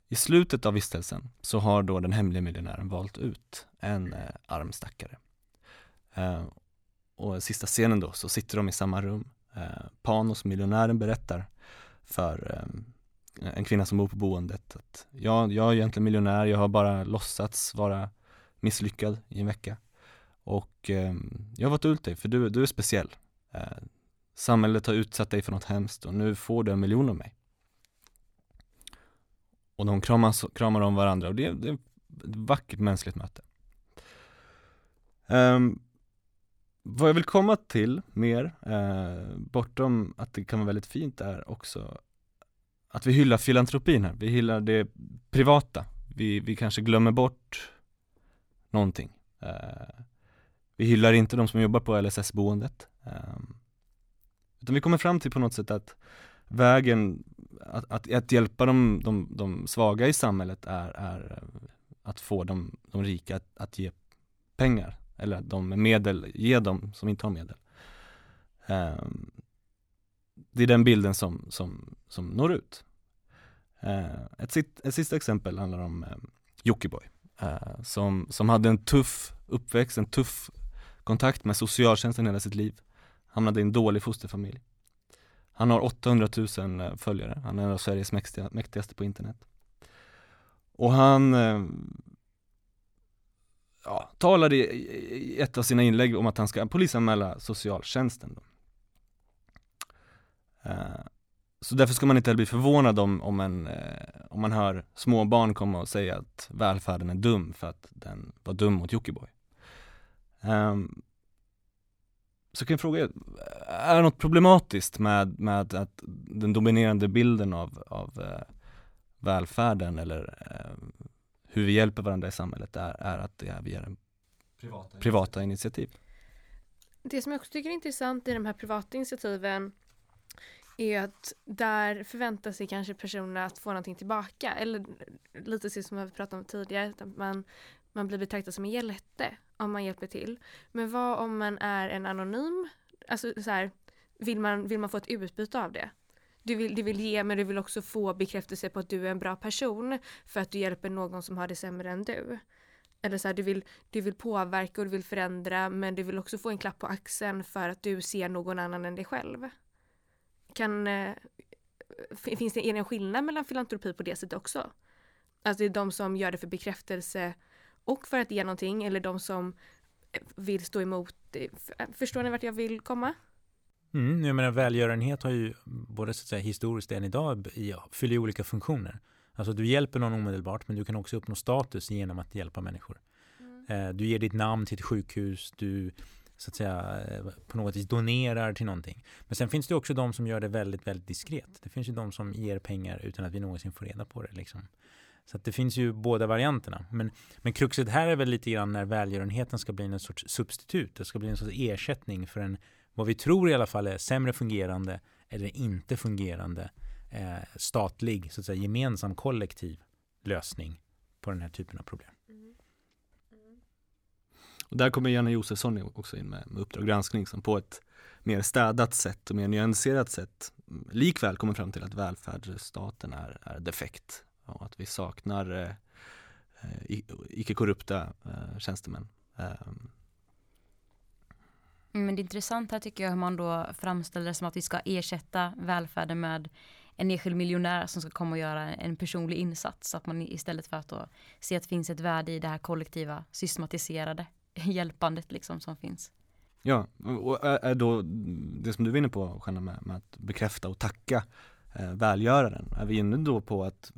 I slutet av vistelsen så har då den hemliga miljonären valt ut en eh, arm stackare. Eh, och sista scenen då så sitter de i samma rum Eh, Panos, miljonären, berättar för eh, en kvinna som bor på boendet att ja, jag är egentligen miljonär, jag har bara låtsats vara misslyckad i en vecka. Och eh, jag har valt ut dig för du, du är speciell. Eh, samhället har utsatt dig för något hemskt och nu får du en miljon av mig. Och de kramas, kramar om varandra och det, det är ett vackert mänskligt möte. Um, vad jag vill komma till mer, eh, bortom att det kan vara väldigt fint, är också att vi hyllar filantropin här. Vi hyllar det privata. Vi, vi kanske glömmer bort någonting. Eh, vi hyllar inte de som jobbar på LSS-boendet. Ehm, utan vi kommer fram till på något sätt att vägen att, att, att hjälpa de, de, de, svaga i samhället är, är eh, att få de, de rika att, att ge pengar eller de med medel, ge dem som inte har medel. Um, det är den bilden som, som, som når ut. Uh, ett, ett sista exempel handlar om eh, Jockiboi uh, som, som hade en tuff uppväxt, en tuff kontakt med socialtjänsten hela sitt liv. Hamnade i en dålig fosterfamilj. Han har 800 000 eh, följare, han är en av Sveriges mäktiga, mäktigaste på internet. Och han eh, ja, talade i, ett av sina inlägg om att han ska polisanmäla socialtjänsten. Då. Eh, så därför ska man inte heller bli förvånad om, om, en, om man hör små barn komma och säga att välfärden är dum för att den var dum mot Jockiboi. Um, så kan jag fråga, är det något problematiskt med, med att den dominerande bilden av, av uh, välfärden eller uh, hur vi hjälper varandra i samhället är, är att det är via privata, privata initiativ? Det som jag också tycker är intressant i de här privata initiativen är att där förväntar sig kanske personerna att få någonting tillbaka. Eller lite så som vi pratade om tidigare, att man, man blir betraktad som en hjälte om man hjälper till. Men vad om man är en anonym, alltså så här, vill man, vill man få ett utbyte av det? Du vill, du vill ge men du vill också få bekräftelse på att du är en bra person för att du hjälper någon som har det sämre än du. Eller så här, du, vill, du vill påverka och du vill förändra men du vill också få en klapp på axeln för att du ser någon annan än dig själv. Kan, eh, finns det, är det en skillnad mellan filantropi på det sättet också? Alltså det är de som gör det för bekräftelse och för att ge någonting eller de som vill stå emot. Förstår ni vart jag vill komma? Mm, jag menar välgörenhet har ju både så att säga, historiskt än idag fyller olika funktioner. Alltså du hjälper någon omedelbart men du kan också uppnå status genom att hjälpa människor. Mm. Eh, du ger ditt namn till ett sjukhus, du så att säga eh, på något vis donerar till någonting. Men sen finns det också de som gör det väldigt, väldigt diskret. Det finns ju de som ger pengar utan att vi någonsin får reda på det. Liksom. Så att det finns ju båda varianterna. Men, men kruxet här är väl lite grann när välgörenheten ska bli en sorts substitut. Det ska bli en sorts ersättning för en, vad vi tror i alla fall är sämre fungerande eller inte fungerande eh, statlig, så att säga gemensam kollektiv lösning på den här typen av problem. Och där kommer Janne Josefsson också in med, med Uppdrag granskning som på ett mer städat sätt och mer nyanserat sätt likväl kommer fram till att välfärdsstaten är, är defekt och att vi saknar eh, eh icke-korrupta eh, tjänstemän. Um. Men det är intressant här tycker jag hur man då framställer det som att vi ska ersätta välfärden med en enskild miljonär som ska komma och göra en personlig insats. Att man istället för att då se att det finns ett värde i det här kollektiva systematiserade hjälpandet liksom som finns. Ja, och är då det som du är inne på Shanna med, med att bekräfta och tacka eh, välgöraren, är vi inne då på att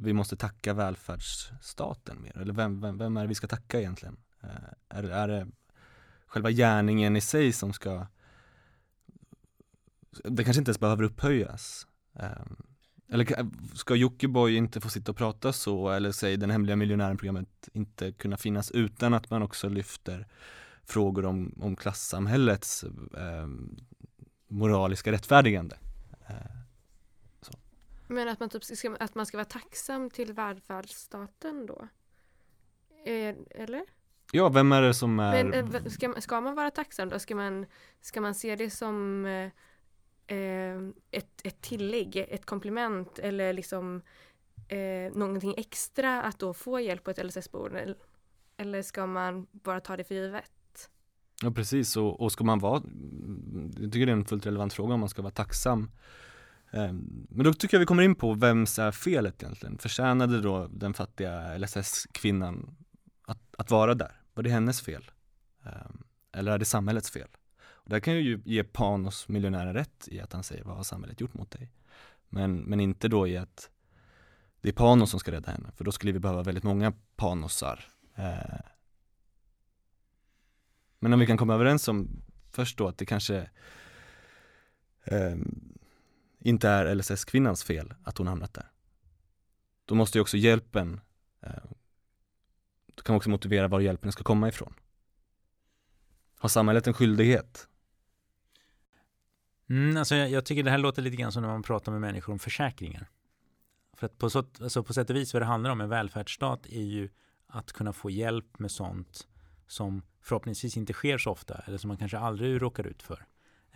vi måste tacka välfärdsstaten mer? Eller vem, vem, vem är det vi ska tacka egentligen? Eh, är, är det själva gärningen i sig som ska det kanske inte ens behöver upphöjas. Ehm, eller ska Jockiboi inte få sitta och prata så eller säg den hemliga miljonären-programmet inte kunna finnas utan att man också lyfter frågor om, om klassamhällets eh, moraliska rättfärdigande. Eh, men att man, typ ska, att man ska vara tacksam till välfärdsstaten då? Eh, eller? Ja, vem är det som är... Men, eh, ska, ska man vara tacksam då? Ska man, ska man se det som eh, eh, ett, ett tillägg, ett komplement eller liksom eh, någonting extra att då få hjälp på ett LSS-boende? Eller ska man bara ta det för givet? Ja precis och, och ska man vara, jag tycker det är en fullt relevant fråga om man ska vara tacksam. Ehm, men då tycker jag vi kommer in på vems är felet egentligen? Förtjänade då den fattiga LSS-kvinnan att, att vara där? Var det hennes fel? Ehm, eller är det samhällets fel? Där kan jag ju ge Panos miljonären rätt i att han säger vad har samhället gjort mot dig? Men, men inte då i att det är Panos som ska rädda henne, för då skulle vi behöva väldigt många Panosar. Ehm, men om vi kan komma överens om först då att det kanske inte är LSS-kvinnans fel att hon hamnat där. Då måste ju också hjälpen, eh, då kan man också motivera var hjälpen ska komma ifrån. Har samhället en skyldighet Mm, alltså jag, jag, tycker det här låter lite grann som när man pratar med människor om försäkringar. För att på, så, alltså på sätt och vis vad det handlar om en välfärdsstat är ju att kunna få hjälp med sånt som förhoppningsvis inte sker så ofta eller som man kanske aldrig råkar ut för.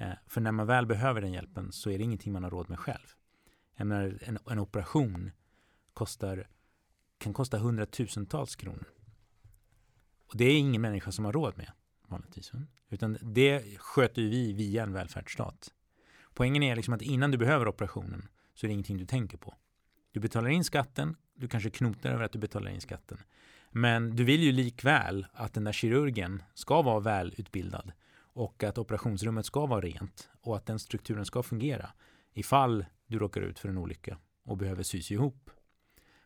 Eh, för när man väl behöver den hjälpen så är det ingenting man har råd med själv. Menar, en, en operation kostar, kan kosta hundratusentals kronor. Och det är ingen människa som har råd med vanligtvis. Utan det sköter vi via en välfärdsstat. Poängen är liksom att innan du behöver operationen så är det ingenting du tänker på. Du betalar in skatten, du kanske knotar över att du betalar in skatten. Men du vill ju likväl att den där kirurgen ska vara välutbildad och att operationsrummet ska vara rent och att den strukturen ska fungera ifall du råkar ut för en olycka och behöver sys ihop.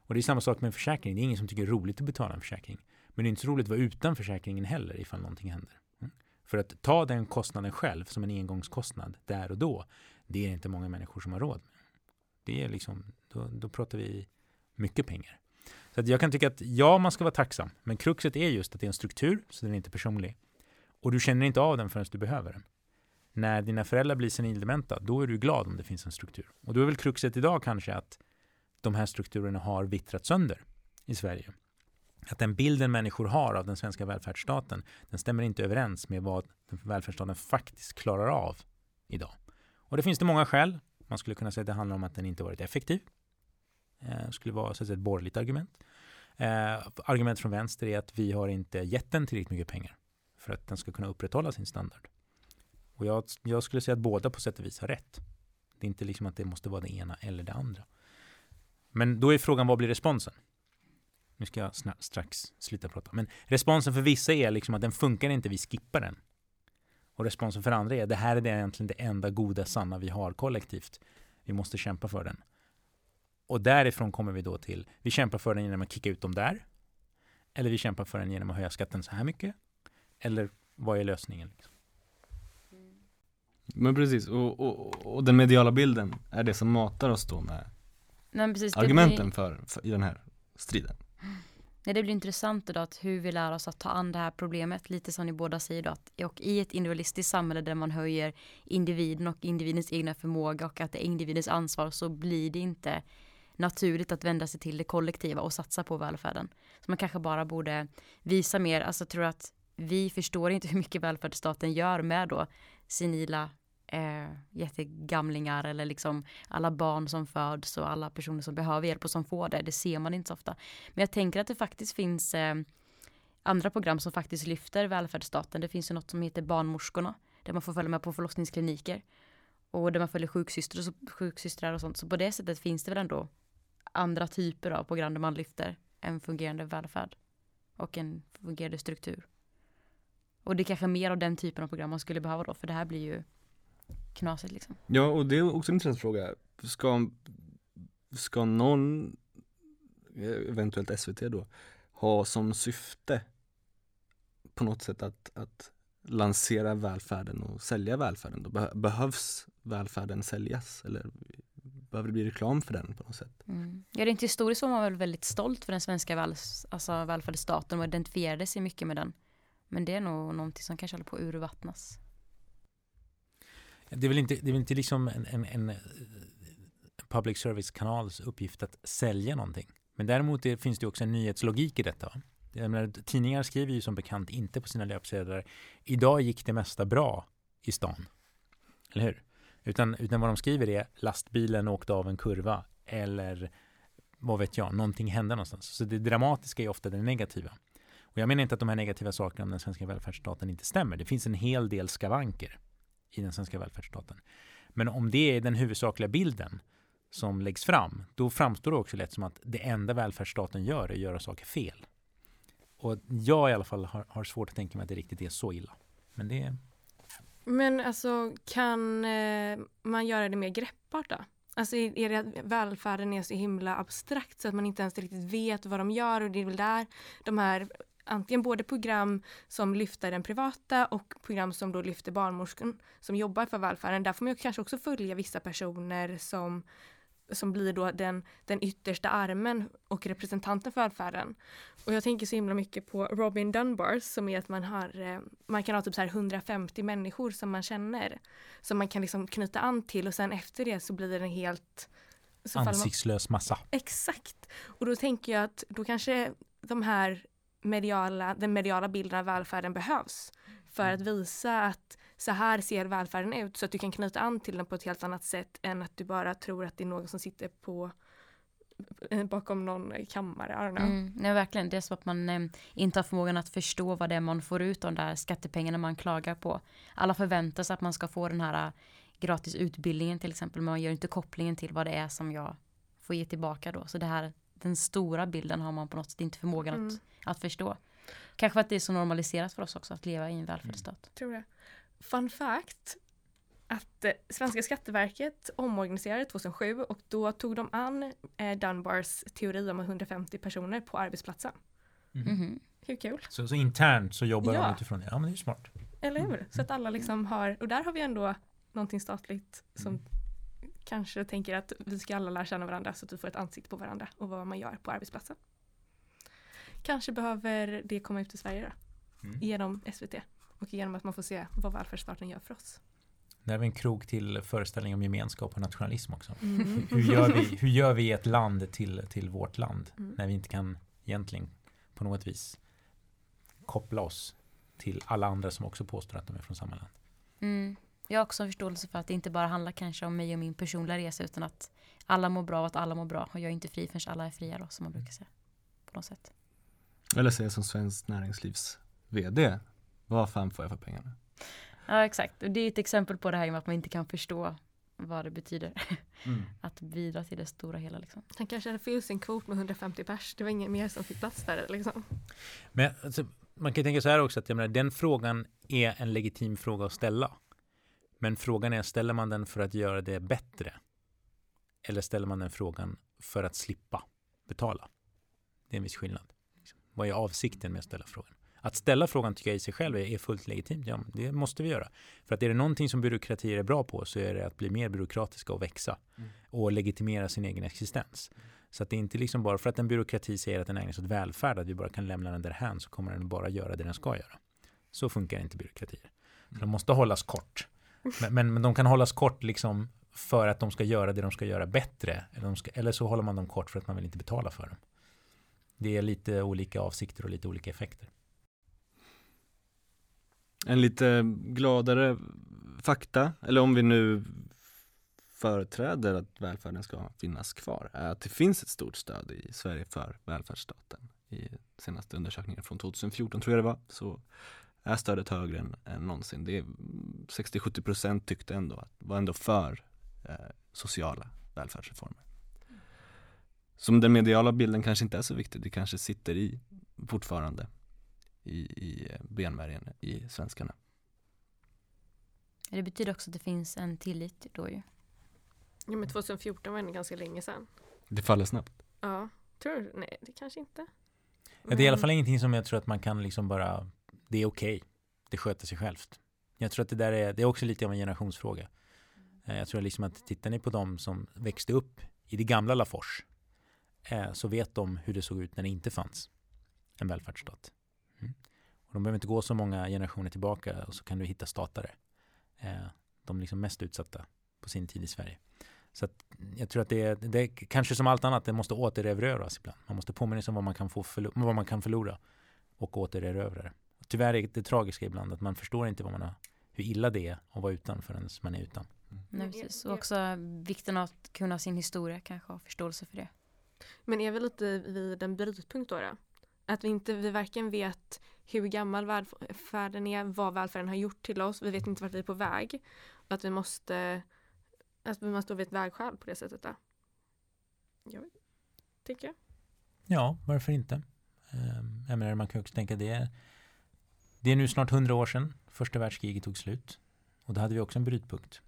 Och det är samma sak med en försäkring. Det är ingen som tycker det är roligt att betala en försäkring. Men det är inte så roligt att vara utan försäkringen heller ifall någonting händer. Mm. För att ta den kostnaden själv som en engångskostnad där och då, det är inte många människor som har råd med. Det är liksom, då, då pratar vi mycket pengar. Så att jag kan tycka att ja, man ska vara tacksam. Men kruxet är just att det är en struktur, så den är inte personlig. Och du känner inte av den förrän du behöver den. När dina föräldrar blir senildementa, då är du glad om det finns en struktur. Och då är väl kruxet idag kanske att de här strukturerna har vittrat sönder i Sverige. Att den bilden människor har av den svenska välfärdsstaten, den stämmer inte överens med vad välfärdsstaten faktiskt klarar av idag. Och det finns det många skäl. Man skulle kunna säga att det handlar om att den inte varit effektiv. Eh, skulle vara så att säga, ett borgerligt argument. Eh, argument från vänster är att vi har inte gett den tillräckligt mycket pengar för att den ska kunna upprätthålla sin standard. Och jag, jag skulle säga att båda på sätt och vis har rätt. Det är inte liksom att det måste vara det ena eller det andra. Men då är frågan, vad blir responsen? Nu ska jag strax sluta prata. Men responsen för vissa är liksom att den funkar inte, vi skippar den. Och responsen för andra är, det här är det egentligen det enda goda, sanna vi har kollektivt. Vi måste kämpa för den. Och därifrån kommer vi då till, vi kämpar för den genom att kicka ut dem där. Eller vi kämpar för den genom att höja skatten så här mycket. Eller vad är lösningen? Liksom? Men precis, och, och, och, den mediala bilden är det som matar oss då med Nej, precis, argumenten blir... för, för, i den här striden. Nej, det blir intressant då att hur vi lär oss att ta an det här problemet, lite som ni båda säger då, att, och i ett individualistiskt samhälle där man höjer individen och individens egna förmåga och att det är individens ansvar så blir det inte naturligt att vända sig till det kollektiva och satsa på välfärden. Så man kanske bara borde visa mer, alltså tror att vi förstår inte hur mycket välfärdsstaten gör med då senila eh, jättegamlingar eller liksom alla barn som föds och alla personer som behöver hjälp och som får det. Det ser man inte så ofta. Men jag tänker att det faktiskt finns eh, andra program som faktiskt lyfter välfärdsstaten. Det finns ju något som heter Barnmorskorna där man får följa med på förlossningskliniker och där man följer sjuksystrar och, sjuksystrar och sånt. Så på det sättet finns det väl ändå andra typer av program där man lyfter en fungerande välfärd och en fungerande struktur. Och det är kanske mer av den typen av program man skulle behöva då, för det här blir ju knasigt liksom. Ja, och det är också en intressant fråga. Ska, ska någon, eventuellt SVT då, ha som syfte på något sätt att, att lansera välfärden och sälja välfärden? Då? Behövs välfärden säljas? Eller behöver det bli reklam för den på något sätt? Mm. Ja, rent historiskt var man väl väldigt stolt för den svenska väl, alltså välfärdsstaten och identifierade sig mycket med den. Men det är nog någonting som kanske håller på att urvattnas. Det är väl inte, det är väl inte liksom en, en, en eh, public service-kanals uppgift att sälja någonting. Men däremot det, finns det också en nyhetslogik i detta. Va? Menar, tidningar skriver ju som bekant inte på sina löpsedlar idag gick det mesta bra i stan. Eller hur? Utan, utan vad de skriver är lastbilen åkte av en kurva eller vad vet jag, någonting hände någonstans. Så det dramatiska är ofta det negativa. Och jag menar inte att de här negativa sakerna om den svenska välfärdsstaten inte stämmer. Det finns en hel del skavanker i den svenska välfärdsstaten. Men om det är den huvudsakliga bilden som läggs fram, då framstår det också lätt som att det enda välfärdsstaten gör är att göra saker fel. Och jag i alla fall har, har svårt att tänka mig att det riktigt är så illa. Men det är. Men alltså kan eh, man göra det mer greppbart då? Alltså är det att välfärden är så himla abstrakt så att man inte ens riktigt vet vad de gör och det är väl där de här antingen både program som lyfter den privata och program som då lyfter barnmorskan som jobbar för välfärden. Där får man kanske också följa vissa personer som som blir då den, den yttersta armen och representanten för välfärden. Och jag tänker så himla mycket på Robin Dunbar som är att man har, eh, man kan ha typ så här 150 människor som man känner. Som man kan liksom knyta an till och sen efter det så blir det en helt Ansiktslös massa. Exakt. Och då tänker jag att då kanske de här mediala, den mediala bilden av välfärden behövs. För att visa att så här ser välfärden ut så att du kan knyta an till den på ett helt annat sätt än att du bara tror att det är någon som sitter på eh, bakom någon kammare. Mm, nej, verkligen. Det är som att man eh, inte har förmågan att förstå vad det är man får ut av de där skattepengarna man klagar på. Alla förväntar sig att man ska få den här eh, gratis utbildningen till exempel. Men man gör inte kopplingen till vad det är som jag får ge tillbaka då. Så det här den stora bilden har man på något sätt inte förmågan Mm. att, att förstå. Kanske för att det är så normaliserat för oss också att leva i en välfärdsstat. tror det. Fun fact att eh, svenska skatteverket omorganiserade 2007 och då tog de an eh, Dunbars teori om 150 personer på arbetsplatsen. Mhm. Mhm. Hur kul? Så, så internt så jobbar Ja. de utifrån det. Ja, men det är ju smart. Eller hur? Så att alla liksom har, och där har vi ändå någonting statligt som kanske tänker att vi ska alla lära känna varandra så att vi får ett ansikte på varandra och vad man gör på arbetsplatsen. Kanske behöver det komma ut i Sverige då, Mm. genom SVT och genom att man får se vad välfärdsstaten gör för oss. Där har vi en krok till föreställning om gemenskap och nationalism också. Mm. Hur gör vi, hur gör vi ett land till, till vårt land Mm. när vi inte kan egentligen på något vis koppla oss till alla andra som också påstår att de är från samma land. Mm. Jag har också en förståelse för att det inte bara handlar kanske om mig och min personliga resa utan att alla mår bra och att alla mår bra och jag är inte fri förrän alla är fria då som man brukar säga. På något sätt. Eller säga som Svenskt Näringslivs VD. Vad fan får jag för pengarna? Ja exakt, och det är ett exempel på det här med att man inte kan förstå vad det betyder att bidra till det stora hela liksom. Han kanske hade fyllt sin kvot med 150 pers. Det var ingen mer som fick plats där liksom. Men alltså, man kan ju tänka så här också att jag menar, den frågan är en legitim fråga att ställa. Men frågan är, ställer man den för att göra det bättre? Eller ställer man den frågan för att slippa betala? Det är en viss skillnad. Liksom. Vad är avsikten med att ställa frågan? Att ställa frågan tycker jag i sig själv är, fullt legitimt. Ja, det måste vi göra. För att är det någonting som byråkratier är bra på så är det att bli mer byråkratiska och växa. Mm. Och legitimera sin egen existens. Så att det är inte liksom bara för att en byråkrati säger att den ägnar sig åt välfärd, att vi bara kan lämna den därhän så kommer den bara göra det den ska göra. Så funkar inte byråkratier. Så de måste hållas kort. Men, men, men de kan hållas kort liksom för att de ska göra det de ska göra bättre. Eller, de ska, eller så håller man dem kort för att man vill inte betala för dem. Det är lite olika avsikter och lite olika effekter. En lite gladare fakta, eller om vi nu företräder att välfärden ska finnas kvar, är att det finns ett stort stöd i Sverige för välfärdsstaten. I senaste undersökningen från 2014 tror jag det var, så är stödet högre än, än någonsin. Det är 60-70 procent tyckte ändå att var ändå för eh, sociala välfärdsreformer. Som den mediala bilden kanske inte är så viktig, det kanske sitter i fortfarande i, i eh, benmärgen i svenskarna. Det betyder också att det finns en tillit då ju. Ja men 2014 var ändå ganska länge sedan. Det faller snabbt. Ja, tror du? Nej, det kanske inte. Ja, det är i alla Men- fall ingenting som jag tror att man kan liksom bara, det är okej, det sköter sig självt. Jag tror att det där är, det är också lite av en generationsfråga. Eh, jag tror liksom att tittar ni på de som växte upp i det gamla Lafors eh, så vet de hur det såg ut när det inte fanns en välfärdsstat. Mm. Och de behöver inte gå så många generationer tillbaka och så kan du hitta statare. Eh, de liksom mest utsatta på sin tid i Sverige. Så att jag tror att det är, det är kanske som allt annat, det måste återerövras ibland. Man måste påminna sig om vad man kan, få förlo- vad man kan förlora och återerövra det. Tyvärr är det tragiska ibland att man förstår inte vad man har, hur illa det är att vara utan förrän man är utan. Nej, Men precis. Och också vikten av att kunna sin historia kanske ha förståelse för det. Men är vi lite vid en brytpunkt då, då? Att vi inte, vi varken vet hur gammal välfärden är, vad välfärden har gjort till oss, vi vet inte vart vi är på väg. Och att vi måste, att vi måste stå vid ett vägskäl på det sättet då. Vet, tänker jag. Ja, varför inte? Ehm, Jag menar, man kan också tänka det. Det är nu snart hundra år sedan första världskriget tog slut. Och då hade vi också en brytpunkt.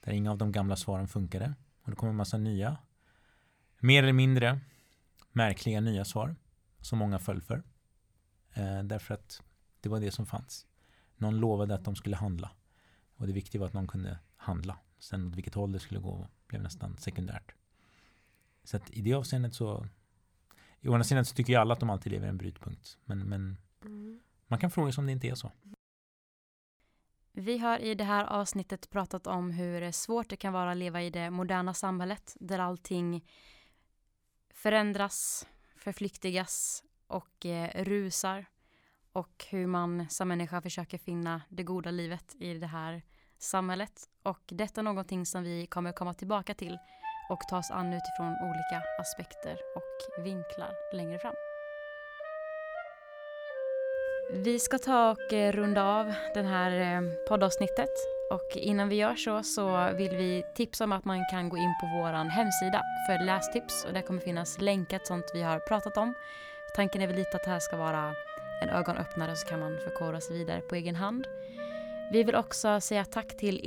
Där inga av de gamla svaren funkade. Och det kom en massa nya, mer eller mindre märkliga nya svar. Som många föll för. Eh, därför att det var det som fanns. Någon lovade att de skulle handla. Och det viktiga var att någon kunde handla. Sen åt vilket håll det skulle gå blev nästan sekundärt. Så att i det avseendet så i å andra sidan så tycker ju alla att de alltid lever i en brytpunkt. Men, men man kan fråga sig om det inte är så. Vi har i det här avsnittet pratat om hur svårt det kan vara att leva i det moderna samhället där allting förändras, förflyktigas och eh, rusar och hur man som människa försöker finna det goda livet i det här samhället. Och detta är någonting som vi kommer komma tillbaka till och ta oss an utifrån olika aspekter och vinklar längre fram. Vi ska ta och eh, runda av det här eh, poddavsnittet Och innan vi gör så så vill vi tipsa om att man kan gå in på vår hemsida för lästips och där kommer finnas länkat sånt vi har pratat om. Tanken är väl lite att det här ska vara en ögonöppnare så kan man förkovra sig vidare på egen hand. Vi vill också säga tack till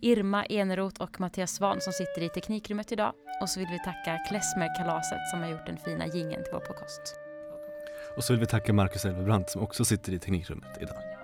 Irma Eneroth och Mattias Svan som sitter i teknikrummet idag. Och så vill vi tacka Klesmerkalaset som har gjort den fina gingen till vår podcast. Och så vill vi tacka Marcus Elvebrant som också sitter i teknikrummet idag.